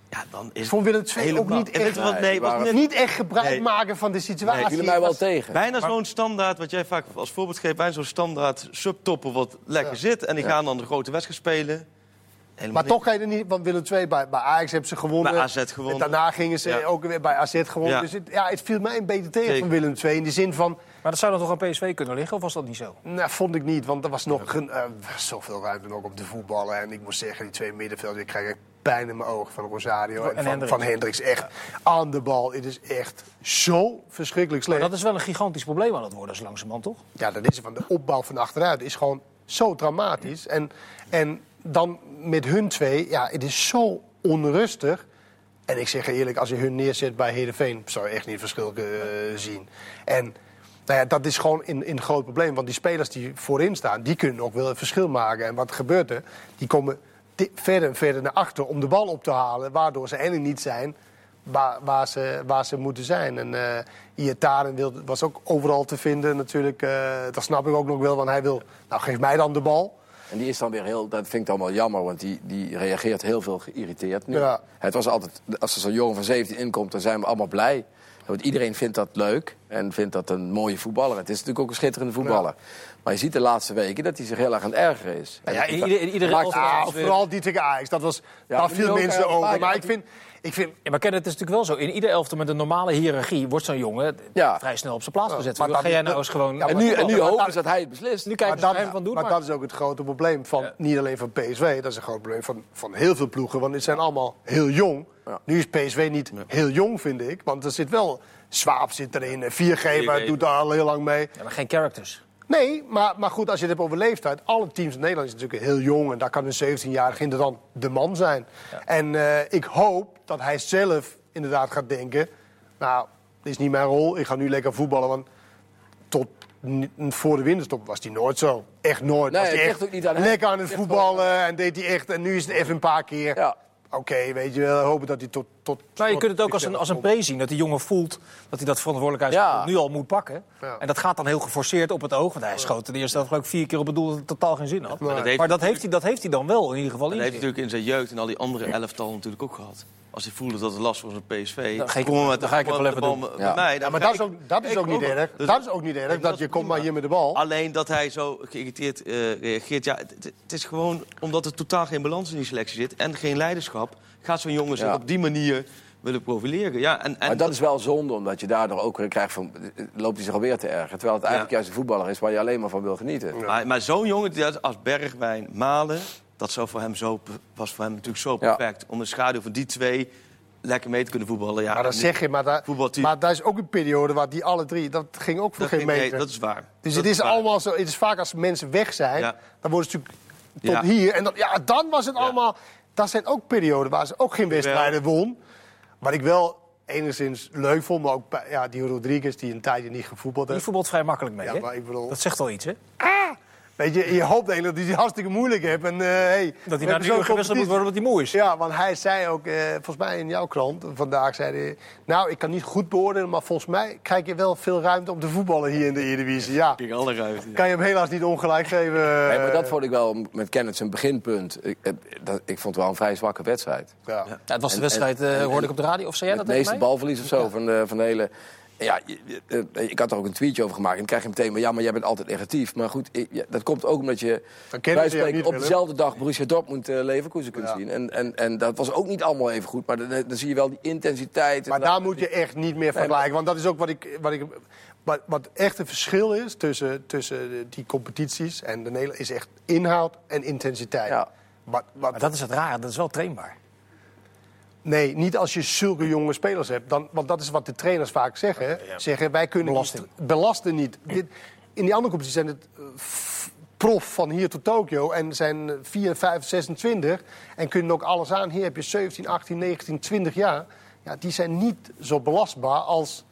ja, dan is vond Willem II ook niet echt, wat, Nee, net- niet echt gebruik Nee. maken van de situatie. Nee, Vielen mij wel was- tegen. Bijna zo'n standaard, wat jij vaak als voorbeeld geeft, bijna zo'n standaard subtopper wat lekker zit. En die gaan dan de grote wedstrijd spelen. Helemaal Maar toch ga je er niet, want Willem II bij, bij Ajax hebben ze gewonnen. Bij AZ gewonnen. En daarna gingen ze Ja. ook weer bij AZ gewonnen. Ja. Dus het, ja, het viel mij een beetje tegen Zeker. van Willem II. In de zin van, Maar dat zou dan toch aan PSV kunnen liggen, of was dat niet zo? nou, vond ik niet. Want er was nog geen, eh, zoveel ruimte nog op de voetballen. En ik moet zeggen, die twee middenvelders, ik krijg pijn in mijn ogen van Rosario en, En van, Hendricks. van Hendricks. Echt aan de bal. Het is echt zo verschrikkelijk slecht. Dat is wel een gigantisch probleem aan het worden, zo langzamerhand, toch? Ja, dat is het, want de opbouw van achteruit is gewoon zo dramatisch. En, en dan met hun twee, ja, het is zo onrustig. En ik zeg je eerlijk, als je hun neerzet bij Heerenveen... zou je echt niet het verschil eh, zien. En nou ja, dat is gewoon een, een groot probleem. Want die spelers die voorin staan, die kunnen ook wel een verschil maken. En wat gebeurt er? Die komen verder en verder naar achter om de bal op te halen... waardoor ze eigenlijk niet zijn waar, waar, ze, waar ze moeten zijn. En Iataren wil, was ook overal te vinden natuurlijk. eh, dat snap ik ook nog wel, want hij wil... Nou, geef mij dan de bal. En die is dan weer heel, dat vind ik dan wel jammer, want die, die reageert heel veel geïrriteerd nu. Ja. Het was altijd, als er zo'n jongen van 17 inkomt, dan zijn we allemaal blij. Want iedereen vindt dat leuk en vindt dat een mooie voetballer. Het is natuurlijk ook een schitterende voetballer. Maar je ziet de laatste weken dat hij zich heel erg aan het ergeren is. Ja, En in ieder- in iedere maakt- Ja, vooral die tegen Ajax. Dat was, Ja, daar viel mensen eh, over. Maar ik vind, ik vind Ja, maar Ken, het is natuurlijk wel zo. In ieder elftal met een normale hiërarchie wordt zo'n jongen Ja. vrij snel op zijn plaats gezet. maar Ga dat- jij nou eens gewoon... Ja, en nu, en nu maar hopen dat- ze dat hij het beslist. nu kijken maar ze dat, van doen. maar maar- dat is ook het grote probleem van niet alleen van PSV, dat is een groot probleem van, van heel veel ploegen. Want het zijn allemaal heel jong. Ja. Nu is PSV niet heel jong, vind ik. Want er zit wel. Swaap zit erin, Viergever Viergever. doet daar al heel lang mee. Ja, maar geen characters. Nee, maar, maar goed, als je het hebt over leeftijd. Alle teams in Nederland zijn natuurlijk heel jong. En daar kan een 17-jarige inderdaad de man zijn. En eh, ik hoop dat hij zelf inderdaad gaat denken... Nou, dit is niet mijn rol. Ik ga nu lekker voetballen. Want tot voor de winterstop was hij nooit zo. Echt nooit. Nee, was hij echt ook niet aan lekker aan het voetballen. En deed hij echt... En nu is het even een paar keer... Ja. Oké, weet je wel. Hopen dat hij tot... tot Nou, je kunt het ook als een, als een pre zien. Dat die jongen voelt dat hij dat verantwoordelijkheid Ja. nu al moet pakken. Ja. En dat gaat dan heel geforceerd op het oog. Want hij schoot de eerste helft geloof ik vier keer op het doel dat het totaal geen zin had. Maar dat heeft- Maar dat heeft, hij, dat heeft hij dan wel in ieder geval Dat heeft hij natuurlijk in zijn jeugd en al die andere elftal natuurlijk ook gehad. Als hij voelde dat het last was op PSV. Dan ga ik- kom maar met dan ga ik het wel met even de bal doen. met mij. Ja, Dan maar dat is ook, dat is ook niet ook. erg. Dus- dat is ook niet erg. Dat dat je komt maar hier met de bal. Alleen dat hij zo geïrriteerd eh, reageert. Ja, het, het- het is gewoon omdat er totaal geen balans in die selectie zit. En geen leiderschap. Gaat zo'n jongen zich Ja. op die manier willen profileren. Ja, en, en Maar dat is wel zonde, omdat je daardoor ook weer krijgt van... loopt hij zich alweer te erger. Terwijl het eigenlijk Ja. juist een voetballer is waar je alleen maar van wil genieten. Maar, maar zo'n jongen als Bergwijn, Malen, dat zou voor hem zo, was voor hem natuurlijk zo Ja. perfect. Om de schaduw van die twee lekker mee te kunnen voetballen. Ja, Maar dat zeg je, maar, daar, Voetbalteam. maar daar is ook een periode waar die alle drie, dat ging ook voor dat, geen ging- nee, meter. dat is waar. dus Dat het is waar. allemaal zo, het is vaak als mensen weg zijn, Ja. dan worden ze natuurlijk tot Ja. hier. En dan, ja, dan was het allemaal, dat zijn ook perioden waar ze ook geen wedstrijden won. Wat ik wel enigszins leuk vond, maar ook ja, die Rodriguez die een tijdje niet gevoetbald Die heeft. voetbalt vrij makkelijk mee. Ja, hè? maar ik bedoel, Dat zegt al iets, hè? Weet je, je hoopt eigenlijk dat hij het hartstikke moeilijk heeft. En, eh, hey, Dat hij naar de gewisseld moet worden omdat hij moe is. Ja, want hij zei ook, eh, volgens mij in jouw krant vandaag, zei hij... Nou, ik kan niet goed beoordelen, maar volgens mij krijg je wel veel ruimte om te voetballen hier in de Eredivisie. Ja, Ik alle ruimte. kan je hem helaas niet ongelijk geven. Nee, maar eh, dat vond ik wel met Kenneth zijn beginpunt. Ik, dat, ik vond het wel een vrij zwakke wedstrijd. Ja. Ja, het was de wedstrijd, en- eh, en- hoorde ik op de radio. Of zei jij Het dat tegen meeste balverlies of zo van, de, van de hele... Ja, eh, ik had er ook een tweetje over gemaakt. En dan krijg je meteen, maar ja, maar jij bent altijd negatief. Maar goed, dat komt ook omdat je jou spreken niet, op dezelfde dag Borussia Dortmund uh, Leverkusen kunt Ja. zien. En, en, en dat was ook niet allemaal even goed. Maar dan, dan zie je wel die intensiteit. Maar daar moet je echt niet meer vergelijken. Want dat is ook wat ik... Wat, ik, wat, wat echt een verschil is tussen, tussen die competities en de Nederland... is echt inhoud en intensiteit. Ja. Wat, wat, Maar dat is het rare, dat is wel trainbaar. Nee, niet als je zulke jonge spelers hebt. Dan, want dat is wat de trainers vaak zeggen. Zeggen, wij kunnen Belasting. niet- belasten niet. Dit, in die andere competities zijn het eh, prof van hier tot Tokio. En zijn 4, 5, 26. En kunnen ook alles aan. Hier heb je 17, 18, 19, 20 jaar. Ja, die zijn niet zo belastbaar als,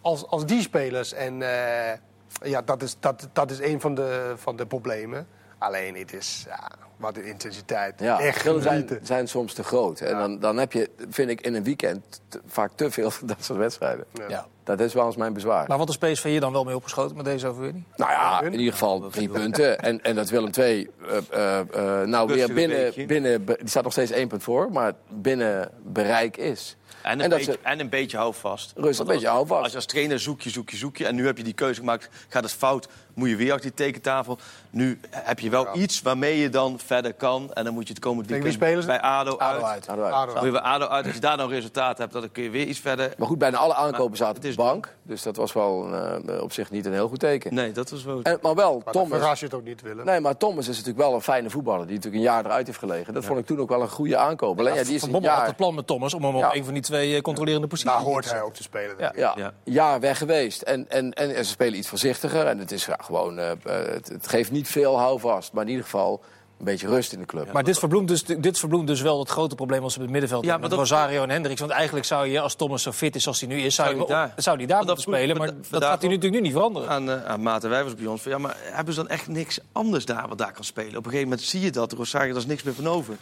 als, als die spelers. En eh, ja, dat is, dat, dat is een van de, van de problemen. Alleen, het is... Ja, wat een intensiteit. Ja, Echt zijn, zijn soms te groot. En dan, dan heb je, vind ik, in een weekend te- vaak te veel van dat soort wedstrijden. Ja. Dat is wel eens mijn bezwaar. Maar wat is PSV hier dan wel mee opgeschoten met deze overwinning? Nou ja, in ieder geval drie punten. En, en dat Willem II eh, eh, eh, nou weer binnen, binnen... Die staat nog steeds één punt voor, maar binnen bereik is. En een, En dat beetje, ze- en een beetje houvast. Rustig, een beetje houvast. Als je als trainer zoek je, zoek je, zoek je. En nu heb je die keuze gemaakt. Gaat het fout, moet je weer achter die tekentafel. Nu heb je wel iets waarmee je dan verder kan. En dan moet je het komend wie weekend spelen ze? bij ADO, ADO uit. uit. Ado. Bij ADO uit. Als je daar nou resultaat hebt, dan kun je weer iets verder. Maar goed, bijna alle aankopen zaten op het de is- bank. Dus dat was wel eh, op zich niet een heel goed teken. Nee, dat was wel... En, maar wel, Maar Thomas... verras je het ook niet, Willem. Nee, maar Thomas is natuurlijk wel een fijne voetballer. Die natuurlijk een jaar eruit heeft gelegen. Dat vond ik toen ook wel een goede aankoop. Alleen, ja, die is Van Bommel had het plan met Thomas om hem Ja. op een van die twee eh, controlerende posities Daar te hoort zetten. hij ook te spelen. Ja. natuurlijk. ja, Ja. jaar weg geweest. En, en, en, ze spelen iets voorzichtiger. En het is ja, gewoon... eh, het, het geeft niet veel houvast. Maar in ieder geval een beetje rust in de club. Maar dit verbloemt, dus, dit verbloemt dus wel het grote probleem als op het middenveld Ja, met dat- Rosario en Hendricks. Want eigenlijk zou je, als Thomas zo fit is als hij nu is, zou, Zou je, hij daar- zou hij daar moeten dat spelen. Maar dat gaat hij natuurlijk nu niet veranderen. Aan, eh aan Maarten Wijvers bij ons. Van, ja, maar hebben ze dan echt niks anders daar wat daar kan spelen? Op een gegeven moment zie je dat. Rosario, daar is niks meer van over.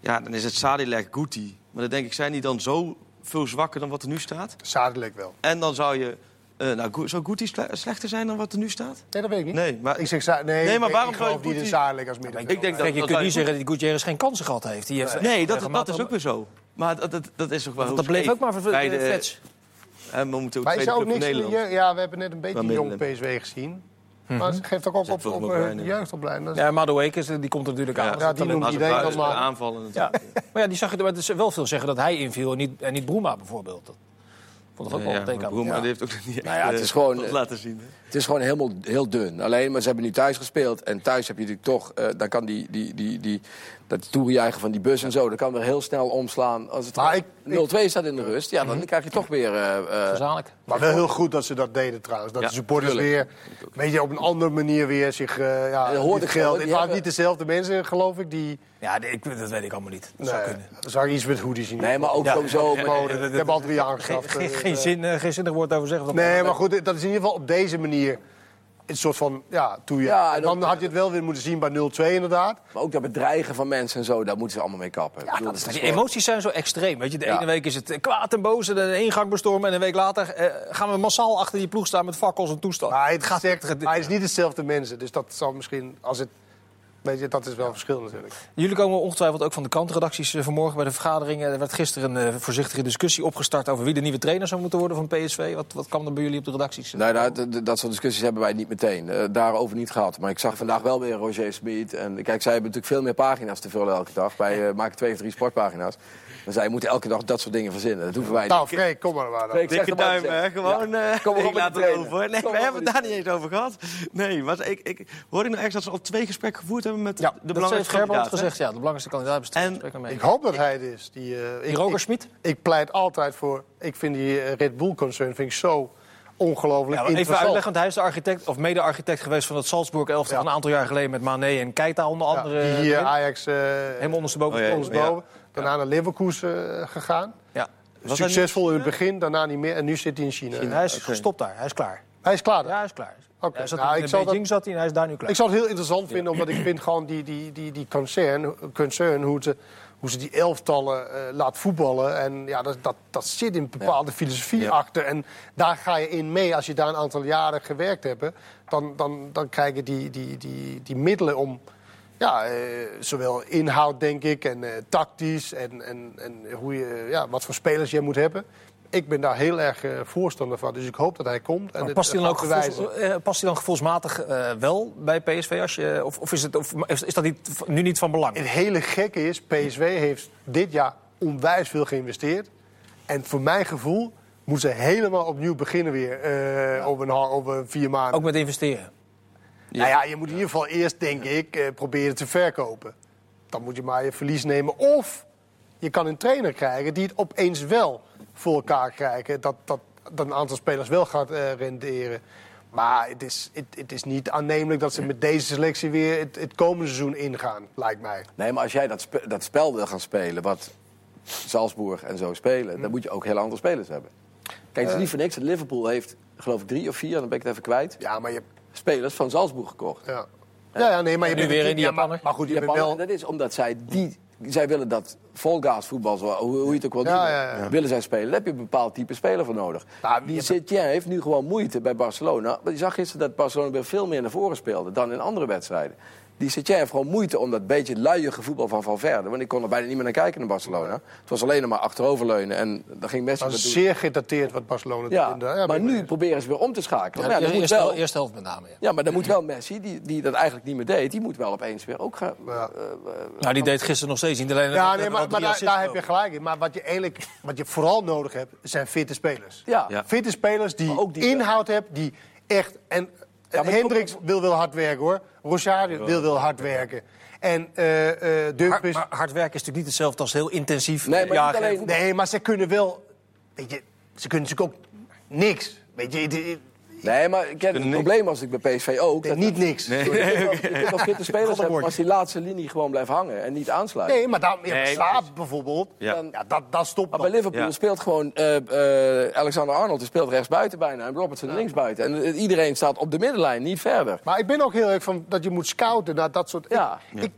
Ja, dan is het Sadilek, Guti. Maar dan denk ik, zijn die dan zo veel zwakker dan wat er nu staat? Zadelijk wel. En dan zou je Eh, nou, zou Guti sle- slechter zijn dan wat er nu staat? Nee, dat weet ik niet. Nee, maar Ik zeg, nee, Nee, maar waarom ik geloof niet in Zadelijk als middenvelder. ik denk dat, Kijk, je dat kunt niet zeggen dat Gutierrez geen kansen gehad heeft. Die heeft Nee, dat, dat is ook weer zo. Maar dat, dat, dat is toch wel heel Dat bleef ook maar voor Bij de de- Freds. eh, momenteel Maar is tweede ook club niks Nederland. Ja, we hebben net een beetje jong. PSW gezien. Maar ze geeft ook op, op, op, eh, weinig. de jeugdopleiding. Ja, Mado Ekers, die komt er natuurlijk aan. Ja, die noemt buiten dan maar. aanvallen Ja. natuurlijk. Maar ja, die zag je, maar het is wel veel zeggen dat hij inviel en niet, en niet Bruma bijvoorbeeld. Dat vond ik ook wel Ja, een teken. Broema Ja. die heeft ook nog niet echt Nou ja, het eh, is gewoon, wat eh, laten zien. hè. Het is gewoon helemaal heel dun. Alleen, maar ze hebben nu thuis gespeeld. En thuis heb je natuurlijk toch... eh, dan kan die, die, die, die, dat toerenjuichen van die bus en zo... dat kan weer heel snel omslaan. Als het Maar ik- 0-2 staat in de rust, ja, dan krijg je toch weer... eh, eh, Gezamenlijk. Maar wel heel goed dat ze dat deden trouwens. Dat Ja, de supporters weer, weet je, op een andere manier weer zich uh, ja, dat hoorde geld. wel, Het waren niet dezelfde mensen, geloof ik, die... Ja, ik, dat weet ik allemaal niet. Dat zou kunnen. ik iets met hoodies in. nee, maar ook Ja. ja, Ik heb al drie Geen, aangeschaft. geen, geen, zin, geen zinnig woord over zeggen. Nee, maar goed, dat is in ieder geval op deze manier een soort van, ja, toe je. Ja, en dan ook- had je het wel weer moeten zien bij 0-2 inderdaad. Maar ook dat bedreigen van mensen en zo, daar moeten ze allemaal mee kappen. Ik Ja, bedoel, dat is, die gewoon- emoties zijn zo extreem. Weet je, de Ja. ene week is het eh, kwaad en boos en de ingang bestormen. En een week later eh, gaan we massaal achter die ploeg staan met fakkels en toestand. Maar het gaat zegt, echt- maar hij is niet dezelfde mensen. Dus dat zal misschien, als het, weet je, dat is wel een verschil natuurlijk. Jullie komen ongetwijfeld ook van de kantredacties eh, vanmorgen bij de vergadering. Er werd gisteren een eh, voorzichtige discussie opgestart over wie de nieuwe trainer zou moeten worden van PSV. Wat, wat kwam er bij jullie op de redacties? Nee, nou, d- d- dat soort discussies hebben wij niet meteen. eh, daarover niet gehad. Maar ik zag vandaag wel weer Roger Smit. En kijk, zij hebben natuurlijk veel meer pagina's te vullen elke dag. Wij eh, maken twee of drie sportpagina's. Zij moeten elke dag dat soort dingen verzinnen. Dat hoeven wij Nou, niet. Freek, kom maar dan. Dikke duim, hè? Gewoon. Ja. eh, Kom maar op ik laat. Nee, Kom we hebben het daar niet eens over gehad. Nee, maar ik, ik hoorde ik nou echt dat ze al twee gesprekken gevoerd hebben met Ja, de dat heeft belangrijkste Gerbrand kandidaat, gezegd. Ja, de belangrijkste kandidaat mee. Ik hoop dat hij het is. Die, eh, Die ik, Roger ik, Schmid? ik pleit altijd voor, ik vind die eh, Red Bull concern vind ik zo ongelooflijk Ja, even uitleggen, want hij is de architect, of mede-architect geweest van het Salzburg elftal Ja. een aantal jaar geleden met Mané en Keita onder Ja, andere. die hier. Ajax eh Helemaal ondersteboven. Oh, ja. ondersteboven. Daarna naar Leverkusen eh, gegaan. Ja. Was Succesvol in het begin, daarna niet meer. En nu zit hij in China. Hij is gestopt daar, hij is klaar. Hij is klaar. daar. Ja, hij is klaar. Oké, Hij zat nou, in ik zal Beijing zat hij en hij is daar nu klaar. Ik zou het heel interessant vinden, omdat ik vind gewoon die, die, die, die concern, concern hoe, ze, hoe ze die elftallen eh, laat voetballen. En ja, dat, dat, dat zit in een bepaalde filosofie Ja. achter. En daar ga je in mee als je daar een aantal jaren gewerkt hebt. Dan, dan, dan krijg je die, die, die, die middelen om. Ja, eh, zowel inhoud, denk ik, en eh, tactisch en, en, en hoe je, ja, wat voor spelers je moet hebben. Ik ben daar heel erg eh, voorstander van, dus ik hoop dat hij komt. En Maar past, hij eh, dan ook gevoels, eh, past hij dan gevoelsmatig eh, wel bij PSV? Als je, of, of, is het, of is, is dat niet, nu niet van belang? Het hele gekke is, PSV heeft dit jaar onwijs veel geïnvesteerd. En voor mijn gevoel moeten ze helemaal opnieuw beginnen weer eh, over, een, over vier maanden. Ook met investeren. Nou ja, je moet in ieder geval eerst, denk ik, eh, proberen te verkopen. Dan moet je maar je verlies nemen. Of je kan een trainer krijgen die het opeens wel voor elkaar krijgen. Dat, dat, dat een aantal spelers wel gaat eh, renderen. Maar het is, het, het is niet aannemelijk dat ze met deze selectie weer het, het komende seizoen ingaan, lijkt mij. Nee, maar als jij dat, spe- dat spel wil gaan spelen, wat Salzburg en zo spelen... dan moet je ook heel andere spelers hebben. Kijk, het is niet voor niks. Liverpool heeft, geloof ik, drie of vier, dan ben ik het even kwijt... Ja, maar je, spelers van Salzburg gekocht. Ja. Ja, ja, nee, maar je nu bent weer in die Japaner. maar goed, je Die bent Japaner, wel... Dat is omdat zij die... Zij willen dat volgas voetbal, zo- hoe, hoe je het ook wil Ja, doen, ja, ja. willen zij spelen. Daar heb je een bepaald type speler voor nodig. Nou, die Setien heeft nu gewoon moeite bij Barcelona. Maar je zag gisteren dat Barcelona weer veel meer naar voren speelde dan in andere wedstrijden. Die Setien heeft gewoon moeite om dat beetje luiige voetbal van Valverde. Want ik kon er bijna niet meer naar kijken in Barcelona. Het was alleen maar achteroverleunen en dan ging Messi Dat is zeer gedateerd wat Barcelona Ja, doet. Ja, maar nu proberen ze weer om te schakelen. Ja, Maar ja, eerste, wel, eerste helft met name. Ja. ja, maar dan moet wel Messi, die, die dat eigenlijk niet meer deed... die moet wel opeens weer ook gaan... Ja. Nou, die deed gisteren nog steeds niet. Alleen Ja, nee, maar, maar daar, daar heb je gelijk in. Maar wat je, eigenlijk, wat je vooral nodig hebt, zijn fitte spelers. Ja. Ja. Fitte spelers die, die- inhoud hebben, die echt... En Ja, Hendricks wil wel hard werken, hoor. Rosario wil wel hard werken. En eh eh Hard, maar hard werken is natuurlijk niet hetzelfde als heel intensief Nee, maar niet jagen. alleen- Nee, maar ze kunnen wel... Weet je, ze kunnen natuurlijk ook niks. Weet je, het- het- Nee, maar ik heb het probleem was ik bij PSV ook. dat- niet niks. Je kunt wel- je kunt wel fitte spelers hebben, maar als die laatste linie gewoon blijft hangen en niet aansluit. Nee, maar dan, ja, Nee, Slaap bijvoorbeeld, Ja. ja. dat, dat stopt Maar bij Liverpool Ja. speelt gewoon eh, eh, Alexander Arnold die speelt rechts buiten bijna en Robertson links buiten. En eh, iedereen staat op de middenlijn, niet verder. Maar ik ben ook heel erg van dat je moet scouten naar dat soort... Ja. Ik, ik,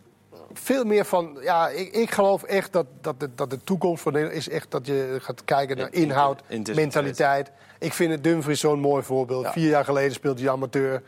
veel meer van... Ja, ik, ik geloof echt dat, dat, de, dat de toekomst van Nederland is echt dat je gaat kijken naar In- inhoud, intensiteit. mentaliteit. Ik vind het Dumfries zo'n mooi voorbeeld. Ja. Vier jaar geleden speelde hij amateur.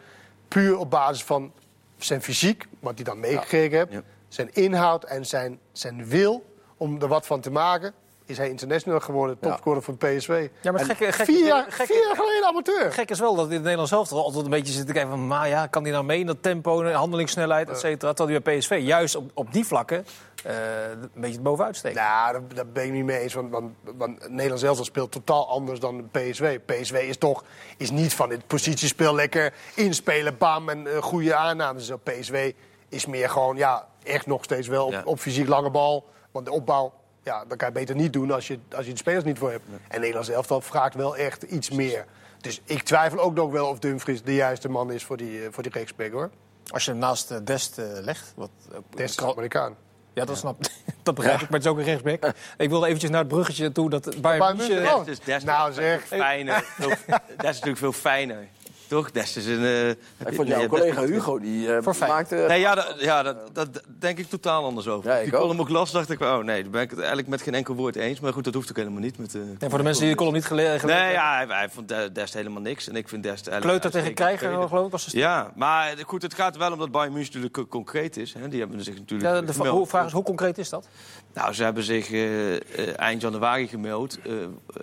Puur op basis van zijn fysiek, wat hij dan meegekregen heeft. Ja. Zijn inhoud en zijn, zijn wil om er wat van te maken... is hij international geworden, Ja. topscorer van PSV. Ja, maar het gekke, gekke, Vier jaar, vier jaar geleden amateur. Gek is wel dat in het Nederlands zelf altijd een beetje zit te kijken van... maar ja, kan die nou mee in dat tempo, en handelingssnelheid, et cetera. Terwijl die bij PSV juist op, op die vlakken eh, een beetje het bovenuit steekt. Nou, daar, daar ben ik niet mee eens. Want, want, want Nederland zelf speelt totaal anders dan PSV. PSV is toch is niet van dit positiespel lekker inspelen, bam en eh, goede aannames. Zo, PSV is meer gewoon, ja, echt nog steeds wel op, Ja. op fysiek lange bal. Want de opbouw, ja, dat kan je beter niet doen als je, als je de spelers niet voor hebt. En Nederland zelf vraagt wel echt iets meer. Dus ik twijfel ook nog wel of Dumfries de juiste man is voor die, eh, voor die rechtsback, hoor. Als je hem naast eh, Dest eh, legt... Wat, ook- Des is Amerikaan. Ja, dat snap [LAUGHS] dat begrijp ik, maar het is ook een rechtsback. [LAUGHS] Ik wilde eventjes naar het bruggetje toe dat Bayern München... München, Dest is, Dest Nou, is zeg. Fijner. [LAUGHS] Dest is natuurlijk veel fijner. Toch? Dest is een... eh, Ik vond nee, jouw collega Hugo, die eh, Voor maakte... Nee, ja, dat, ja dat, dat denk ik totaal anders over. Ja, ik ik ook. column ook las, dacht ik, oh nee, daar ben ik het eigenlijk met geen enkel woord eens. Maar goed, dat hoeft ook helemaal niet. Met, eh, Nee, voor de mensen die de column niet gele- gelezen Nee, hebben. ja, hij, hij vond De- Dest helemaal niks. En ik vind Dest. Kleuter tegen Krijger, geloof ik, was de Ja, maar goed, het gaat wel om dat Bayern München natuurlijk co- concreet is. Hè. Die hebben zich natuurlijk Ja, de gemeld. hoe, vraag is, hoe concreet is dat? Nou, ze hebben zich eh, eh, eind januari gemeld. eh,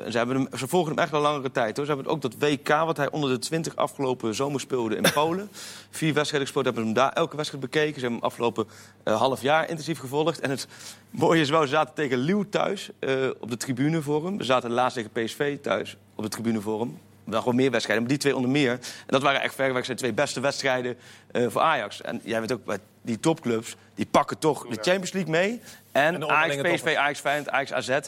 en ze, hebben hem, ze volgen hem echt al langere tijd. Hoor. Ze hebben ook dat WK, wat hij onder de 20 afgelopen zomer speelde in Polen. Vier wedstrijden gespeeld, hebben ze hem daar elke wedstrijd bekeken. Ze hebben hem afgelopen eh, half jaar intensief gevolgd. En het mooie is wel, ze zaten tegen Lille thuis eh, op de tribune voor hem. Ze zaten laatst tegen PSV thuis op de tribune voor hem. Wel gewoon meer wedstrijden, maar die twee onder meer. En dat waren echt verreweg zijn twee beste wedstrijden eh, voor Ajax. En jij weet ook, bij die topclubs, die pakken toch de Champions League mee. En En Ajax, PSV, Ajax Feyenoord, Ajax AZ.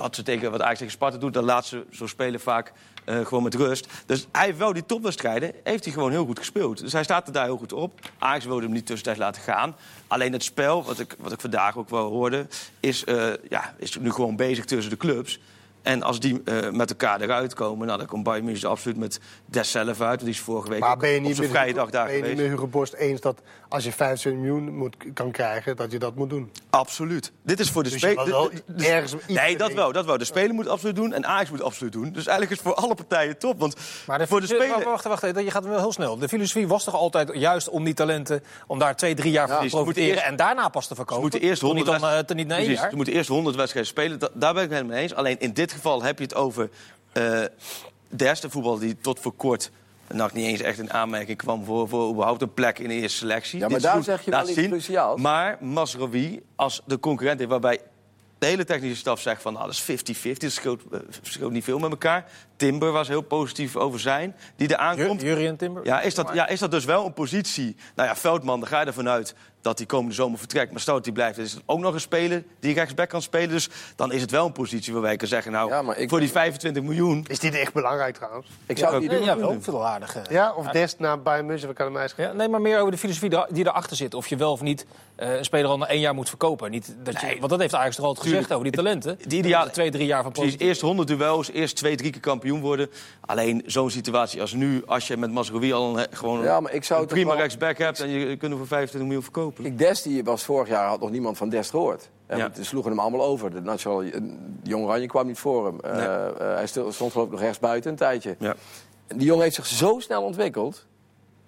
Wat, ze tegen, wat Ajax tegen Sparta doet, dat laat ze zo spelen vaak eh, gewoon met rust. Dus hij heeft wel die topwedstrijden, heeft hij gewoon heel goed gespeeld. Dus hij staat er daar heel goed op. Ajax wilde hem niet tussentijds laten gaan. Alleen het spel, wat ik, wat ik vandaag ook wel hoorde, is, eh, ja, is nu gewoon bezig tussen de clubs. En als die eh, met elkaar eruit komen, nou, dan komt Bayern München absoluut met Des zelf uit. Want die is vorige week Maar ben je op zijn vrije dag daar ben je niet met Hugo Borst eens dat als je 25 miljoen moet, kan krijgen, dat je dat moet doen? Absoluut. Dit is voor de Dus speler. ergens Nee, dat wel, dat wel. De speler moet het absoluut doen en Ajax moet het absoluut doen. Dus eigenlijk is het voor alle partijen top. Want Maar de, voor de wacht, speler... wacht, wacht, even, je gaat wel heel snel. De filosofie was toch altijd juist om die talenten... om daar twee, drie jaar van te profiteren... eerst- en daarna pas te verkopen. Ze moeten eerst Toch 100 niet dan, eh, te niet na één Precies, jaar. Ze moeten eerst 100 wedstrijden spelen. Da- daar ben ik het mee eens. Alleen in dit geval heb je het over eh, de eerste voetbal die tot voor kort nog niet eens echt in aanmerking kwam voor, voor überhaupt een plek in de eerste selectie. Ja, maar Dit daar zeg je wel iets cruciaals. Maar Masrowi als de concurrent heeft, waarbij de hele technische staf zegt van nou, dat is 50-50, het scheelt, eh, verschilt niet veel met elkaar. Timber was heel positief over zijn, die er aankomt. Jury en Timber. Ja is, dat, ja, is dat dus wel een positie? Nou ja, Veldman, daar ga je ervan uit dat hij komende zomer vertrekt. Maar stel dat hij blijft, is het ook nog een speler die rechtsback kan spelen. Dus dan is het wel een positie waarbij je kan zeggen... nou, Ja, ik- voor die 25 miljoen... Is dit echt belangrijk trouwens? Ik zou Nee, doen. ja, wel veel aardig. eh. Ja, of Dest naar Bayern München, kan het mij? Ja, nee, maar meer over de filosofie die erachter zit. Of je wel of niet eh, een speler al na één jaar moet verkopen. Niet dat je, Nee. want dat heeft Ajax toch altijd gezegd over die talenten. Die ideale- twee, drie jaar van Precies, profiteren. eerst 100 duels, eerst twee, drie keer kampioen worden. Alleen zo'n situatie als nu, als je met Masrowi al een, gewoon Ja, maar ik zou een prima wel- rechtsback hebt... en je kunt hem voor 25 miljoen verkopen. Ik, Dest die was vorig jaar, had nog niemand van Dest gehoord. En Ja. sloegen hem allemaal over. De Nationale, eh, Jong Oranje kwam niet voor hem. Eh, Nee. eh, hij stond, geloof ik nog rechts buiten een tijdje. Ja. En die jongen heeft zich zo snel ontwikkeld...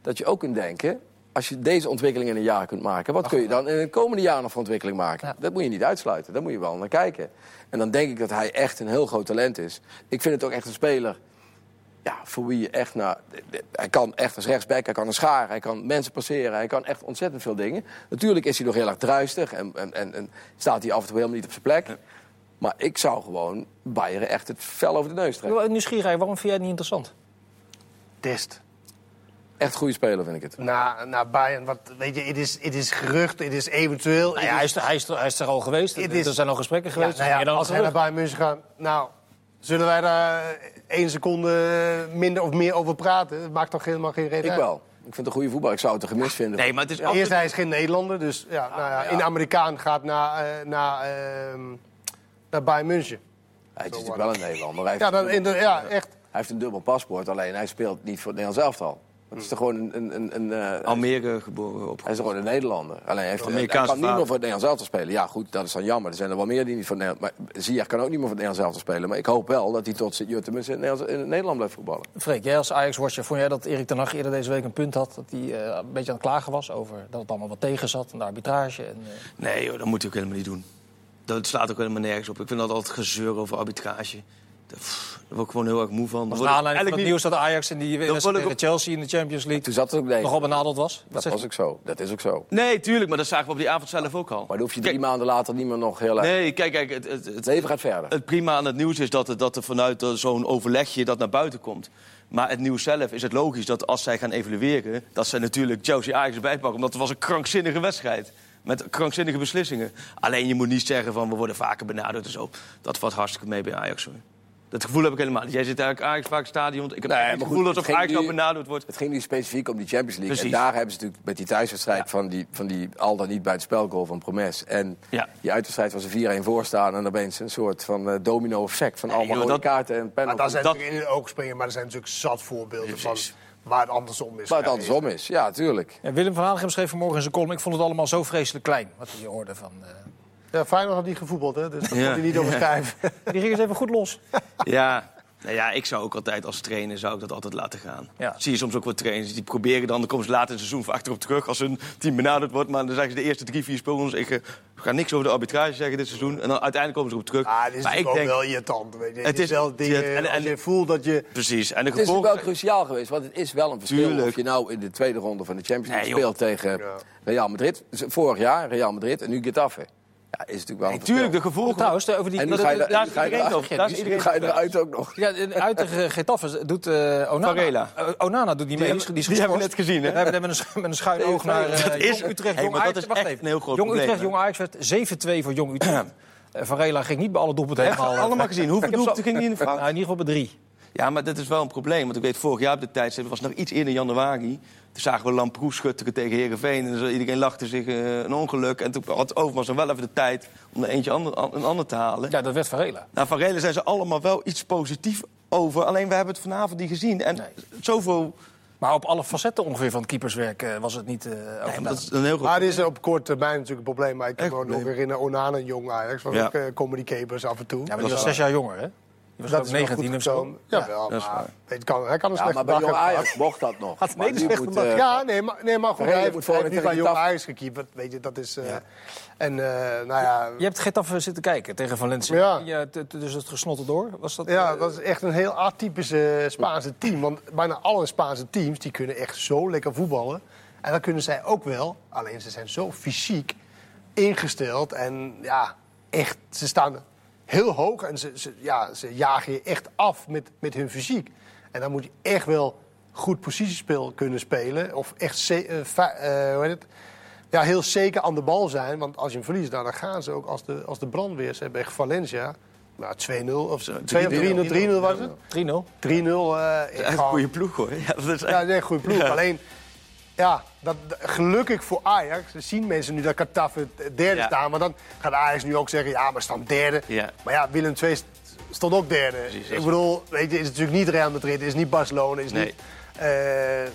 dat je ook kunt denken... als je deze ontwikkeling in een jaar kunt maken... wat kun je dan in het komende jaar nog voor ontwikkeling maken? Ja. Dat moet je niet uitsluiten. Daar moet je wel naar kijken. En dan denk ik dat hij echt een heel groot talent is. Ik vind het ook echt een speler... Ja, voor wie je echt naar... Hij kan echt als rechtsback, hij kan een schaar, hij kan mensen passeren... hij kan echt ontzettend veel dingen. Natuurlijk is hij nog heel erg druistig... en, en, en, en staat hij af en toe helemaal niet op zijn plek. Maar ik zou gewoon Bayern echt het fel over de neus trekken. wil nieuwsgierigheid, waarom vind jij het niet interessant? Dest. Echt een goede speler, vind ik het. Naar, naar Bayern, wat, weet je, het is, het is gerucht, het is eventueel. Nou ja, hij, is, er- hij, is, er- hij is er al geweest. Is- er zijn al gesprekken Ja, geweest. nou ja, meer dan als hij naar Bayern München gaat, nou, zullen wij daar één seconde minder of meer over praten? Het maakt toch helemaal geen reden Ik wel. Ik vind het een goede voetbal. Ik zou het een gemis vinden. Nee, maar het is Eerst, hij is geen Nederlander, dus ja, nou ja, ja. in Amerikaan gaat naar, eh, naar, ehm, naar Bayern München. Hij is natuurlijk wel een Nederlander. Hij heeft, Ja, dan, in de, ja echt. hij heeft een dubbel paspoort, alleen hij speelt niet voor het Nederlands elftal. Het is toch gewoon een... een, een, een eh, Almere geboren op. hij is gewoon een Nederlander. Alleen hij, heeft, hij kan niet meer voor het Nederlands elftal spelen. Ja, goed, dat is dan jammer. Er zijn er wel meer die niet voor het Nederlands... Maar Ziyech kan ook niet meer voor het Nederlands elftal spelen. Maar ik hoop wel dat hij tot Sint-Jutemus in, Nederland blijft voetballen. Freek, jij als Ajax-watcher, vond jij dat Erik ten Hag eerder deze week een punt had... dat hij eh, een beetje aan het klagen was over dat het allemaal wat tegen zat... en de arbitrage en... eh, Nee, joh, dat moet hij ook helemaal niet doen. Dat slaat ook helemaal nergens op. Ik vind dat altijd gezeur over arbitrage. Daar pff, daar word ik gewoon heel erg moe van. was naar aanleiding van het eigenlijk nieuws dat Ajax in die tegen Chelsea in de Champions League... Toen zat het ook nee. nogal benadeld was. Dat was ook zo. Dat is ook zo. Nee, tuurlijk, maar dat zagen we op die avond zelf ook al. Maar dan hoef je Kijk, drie maanden later niet meer nog heel erg... Nee, kijk, kijk het, het, het, Het leven gaat verder. het prima aan het nieuws is dat er, dat er vanuit eh, zo'n overlegje dat naar buiten komt. Maar het nieuws zelf is het logisch dat als zij gaan evalueren... dat zij natuurlijk Chelsea Ajax erbij pakken. Omdat het was een krankzinnige wedstrijd. Met krankzinnige beslissingen. Alleen je moet niet zeggen van we worden vaker benaderd en zo. Dat valt hartstikke mee bij Ajax. Hoor. Dat gevoel heb ik helemaal niet. Jij zit eigenlijk Ajax vaak stadion. Ik heb Nee, het maar gevoel alsof Ajax nou benaderd wordt. Het ging nu specifiek om die Champions League. Precies. En daar hebben ze natuurlijk met die thuiswedstrijd van, die, van die al dan niet bij het spelgoal van Promes. En Ja. die uitwedstrijd was er 4-1 voor staan. En dan opeens een soort van eh, domino-effect van allemaal joh, rode dat- kaarten en Maar penalties. daar zijn Dat- natuurlijk in de oog springen, maar er zijn natuurlijk zat voorbeelden van waar het andersom is. Waar het andersom is, ja, tuurlijk. Ja, Willem van Hanegem schreef vanmorgen in zijn column... ik vond het allemaal zo vreselijk klein, wat hij hoorde van... eh, Ja, Feyenoord had niet gevoetbald, hè? dus dat Ja. kon hij niet overschrijven. Die ging eens even goed los. Ja. Nou ja, ik zou ook altijd als trainer zou ik dat altijd laten gaan. Ja. Zie je soms ook wat trainers die proberen dan, dan komen ze later in het seizoen vaak erop terug als hun team benaderd wordt. Maar dan zeggen ze de eerste drie, vier speelrondes, ik eh, ga niks over de arbitrage zeggen dit seizoen. En dan uiteindelijk komen ze erop terug. Ah, dit is maar ik ook denk, wel irritant. Weet je. Het Het is wel dingen, en- en- als je voelt dat je... precies. En de Het is gevolgen... wel cruciaal geweest, want het is wel een verschil Tuurlijk. of je nou in de tweede ronde van de Champions League Nee, speelt tegen Ja. Real Madrid. Vorig jaar Real Madrid en nu Getafe. Ja, is natuurlijk wel Tuurlijk, de gevolgen... Trouwens, over die... En nu dat- ga je, er- daar is iedereen eruit- over. Daar is nu iedereen ga je over. eruit ook nog. Ja, in- uit tegen Getafe doet eh, Onana. Varela. Eh, Onana doet niet mee. Die, is die hebben we net gezien, hè? We hebben net met een, met een schuin [LAUGHS] oog naar eh, Dat is- Jong Utrecht. Hey, Jong dat is Wacht echt even. een heel groot Jong Utrecht? Jong Ajax werd 7-2 voor Jong Utrecht. [CLEARS THROAT] Eh, Varela ging niet bij alle doelpunten helemaal... eh, Allemaal gezien. Hoeveel doelpunten ging die in de? Nou, in ieder geval bij drie. Ja, maar dat is wel een probleem. Want ik weet, vorig jaar op de tijdstip, was nog iets eerder januari. Toen zagen we Lamproes schutteren tegen Herenveen. En iedereen lachte zich eh, een ongeluk. En toen had Overmars nog wel even de tijd om er eentje ander, een ander te halen. Ja, dat werd Varela. Nou, van Relen zijn ze allemaal wel iets positief over. Alleen we hebben het vanavond niet gezien. En Nee. zoveel... Maar op alle facetten ongeveer van het keeperswerk eh, was het niet eh Nee, maar dat is een heel groot... Maar dit is op korte termijn natuurlijk een probleem. Maar ik kan me nog herinneren, Onana Jong Ajax. Was Ja. ook uh, comedy capers af en toe. Ja, maar Dat die was zes jaar jonger, hè? Was dat ook is wel 19 goed of zo. gekomen. Ja, wel, dat is maar waar. weet, kan, hij kan een Ja, slechte maar bij dag hebben Ajax mocht dat nog. Had Maar een moet, eh, Ja, nee, maar, nee, maar goed. Hij heeft, moet hij voor heeft nu tegen bij Jong. Ajax gekiept. Weet je, dat is... eh, En eh, nou ja... Je hebt Getafe zitten kijken tegen Valencia. Ja. Ja. dus het gesnotten door. Was dat, Ja, dat is echt een heel atypische Spaanse team. Want bijna alle Spaanse teams die kunnen echt zo lekker voetballen. En dat kunnen zij ook wel. Alleen ze zijn zo fysiek ingesteld. En ja, echt, ze staan heel hoog. En ze, ze, ja, ze jagen je echt af met, met hun fysiek. En dan moet je echt wel goed positiespel kunnen spelen. Of echt ze- eh, eh, hoe heet het? Ja, heel zeker aan de bal zijn. Want als je hem verliest, nou, dan gaan ze ook als de, als de brandweer. Ze hebben echt Valencia. Nou, 2-0 of zo. 2 of 3-0 3-0 was het? 3-0. 3-0. eh, Echt een goede ploeg, hoor. Ja, dat is echt... Ja, dat is echt een goede ploeg. Alleen, ja, dat, gelukkig voor Ajax zien mensen nu dat Getafe derde Ja. staan. Maar dan gaat Ajax nu ook zeggen, ja, maar staan derde. Ja. Maar ja, Willem II st- stond ook derde. Precies, Ik bedoel, weet je, het is natuurlijk niet Real Madrid, het is niet Barcelona, is Nee. niet... eh,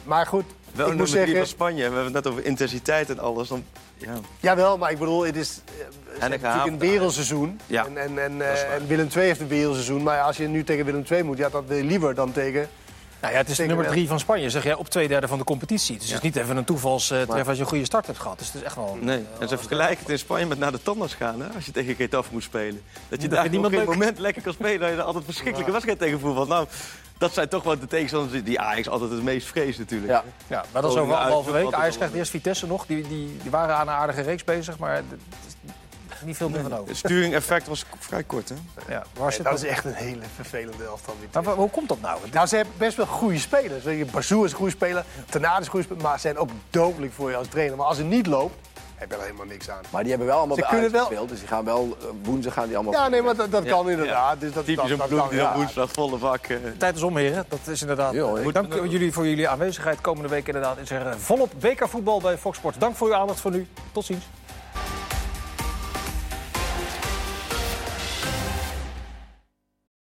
maar goed, Wel ik moet zeggen... van Spanje. We hebben het net over intensiteit en alles. Dan, ja. Jawel, maar ik bedoel, het is eh, ze natuurlijk een wereldseizoen. Ja, en, en, en, eh, en Willem II heeft een wereldseizoen. Maar als je nu tegen Willem II moet, ja, dat wil je liever dan tegen... Nou ja, het is nummer drie van Spanje, zeg jij, op twee derde van de competitie. Dus het is niet even een toevalstreffer als je een goede start hebt gehad. Dus het is echt wel... een- Nee, en ze vergelijken het in Spanje met naar de tandarts gaan, hè, als je tegen Getafe moet spelen. Dat je daar op leuk. moment lekker kan spelen, dat je er altijd een verschrikkelijke wedstrijd tegen voetbalt. Nou, dat zijn toch wel de tegenstanders die Ajax altijd het meest vreest natuurlijk. Ja. Ja, maar dat is over anderhalve uit- week. Ajax krijgt eerst Vitesse nog. Die, die, die waren aan een aardige reeks bezig, maar niet veel meer van over. Het sturing-effect was vrij kort, hè? Ja, waar zit dat is echt een hele vervelende elftal. die Maar wa- hoe komt dat nou? Nou, ze hebben best wel goede spelers. Weet je, is een goede speler, Tenade is een goede speler, maar ze zijn ook dodelijk voor je als trainer. Maar als het niet loopt, heb je er helemaal niks aan. Maar die hebben wel allemaal Ze bij kunnen Ajax wel- gespeeld. Dus die gaan wel, eh, woensdag gaan die allemaal... Ja, nee, maar dat, dat Ja, kan inderdaad. Dus dat, Typisch dat, een dat ploeg kan, die dan ja. woensdag volle vak... eh, Tijd is om, heren. Dat is inderdaad... Ja, hoor. eh, dank jullie voor jullie aanwezigheid. Komende week inderdaad is er eh, volop WK-voetbal bij Fox Sports. Dank voor uw aandacht voor nu. Tot ziens.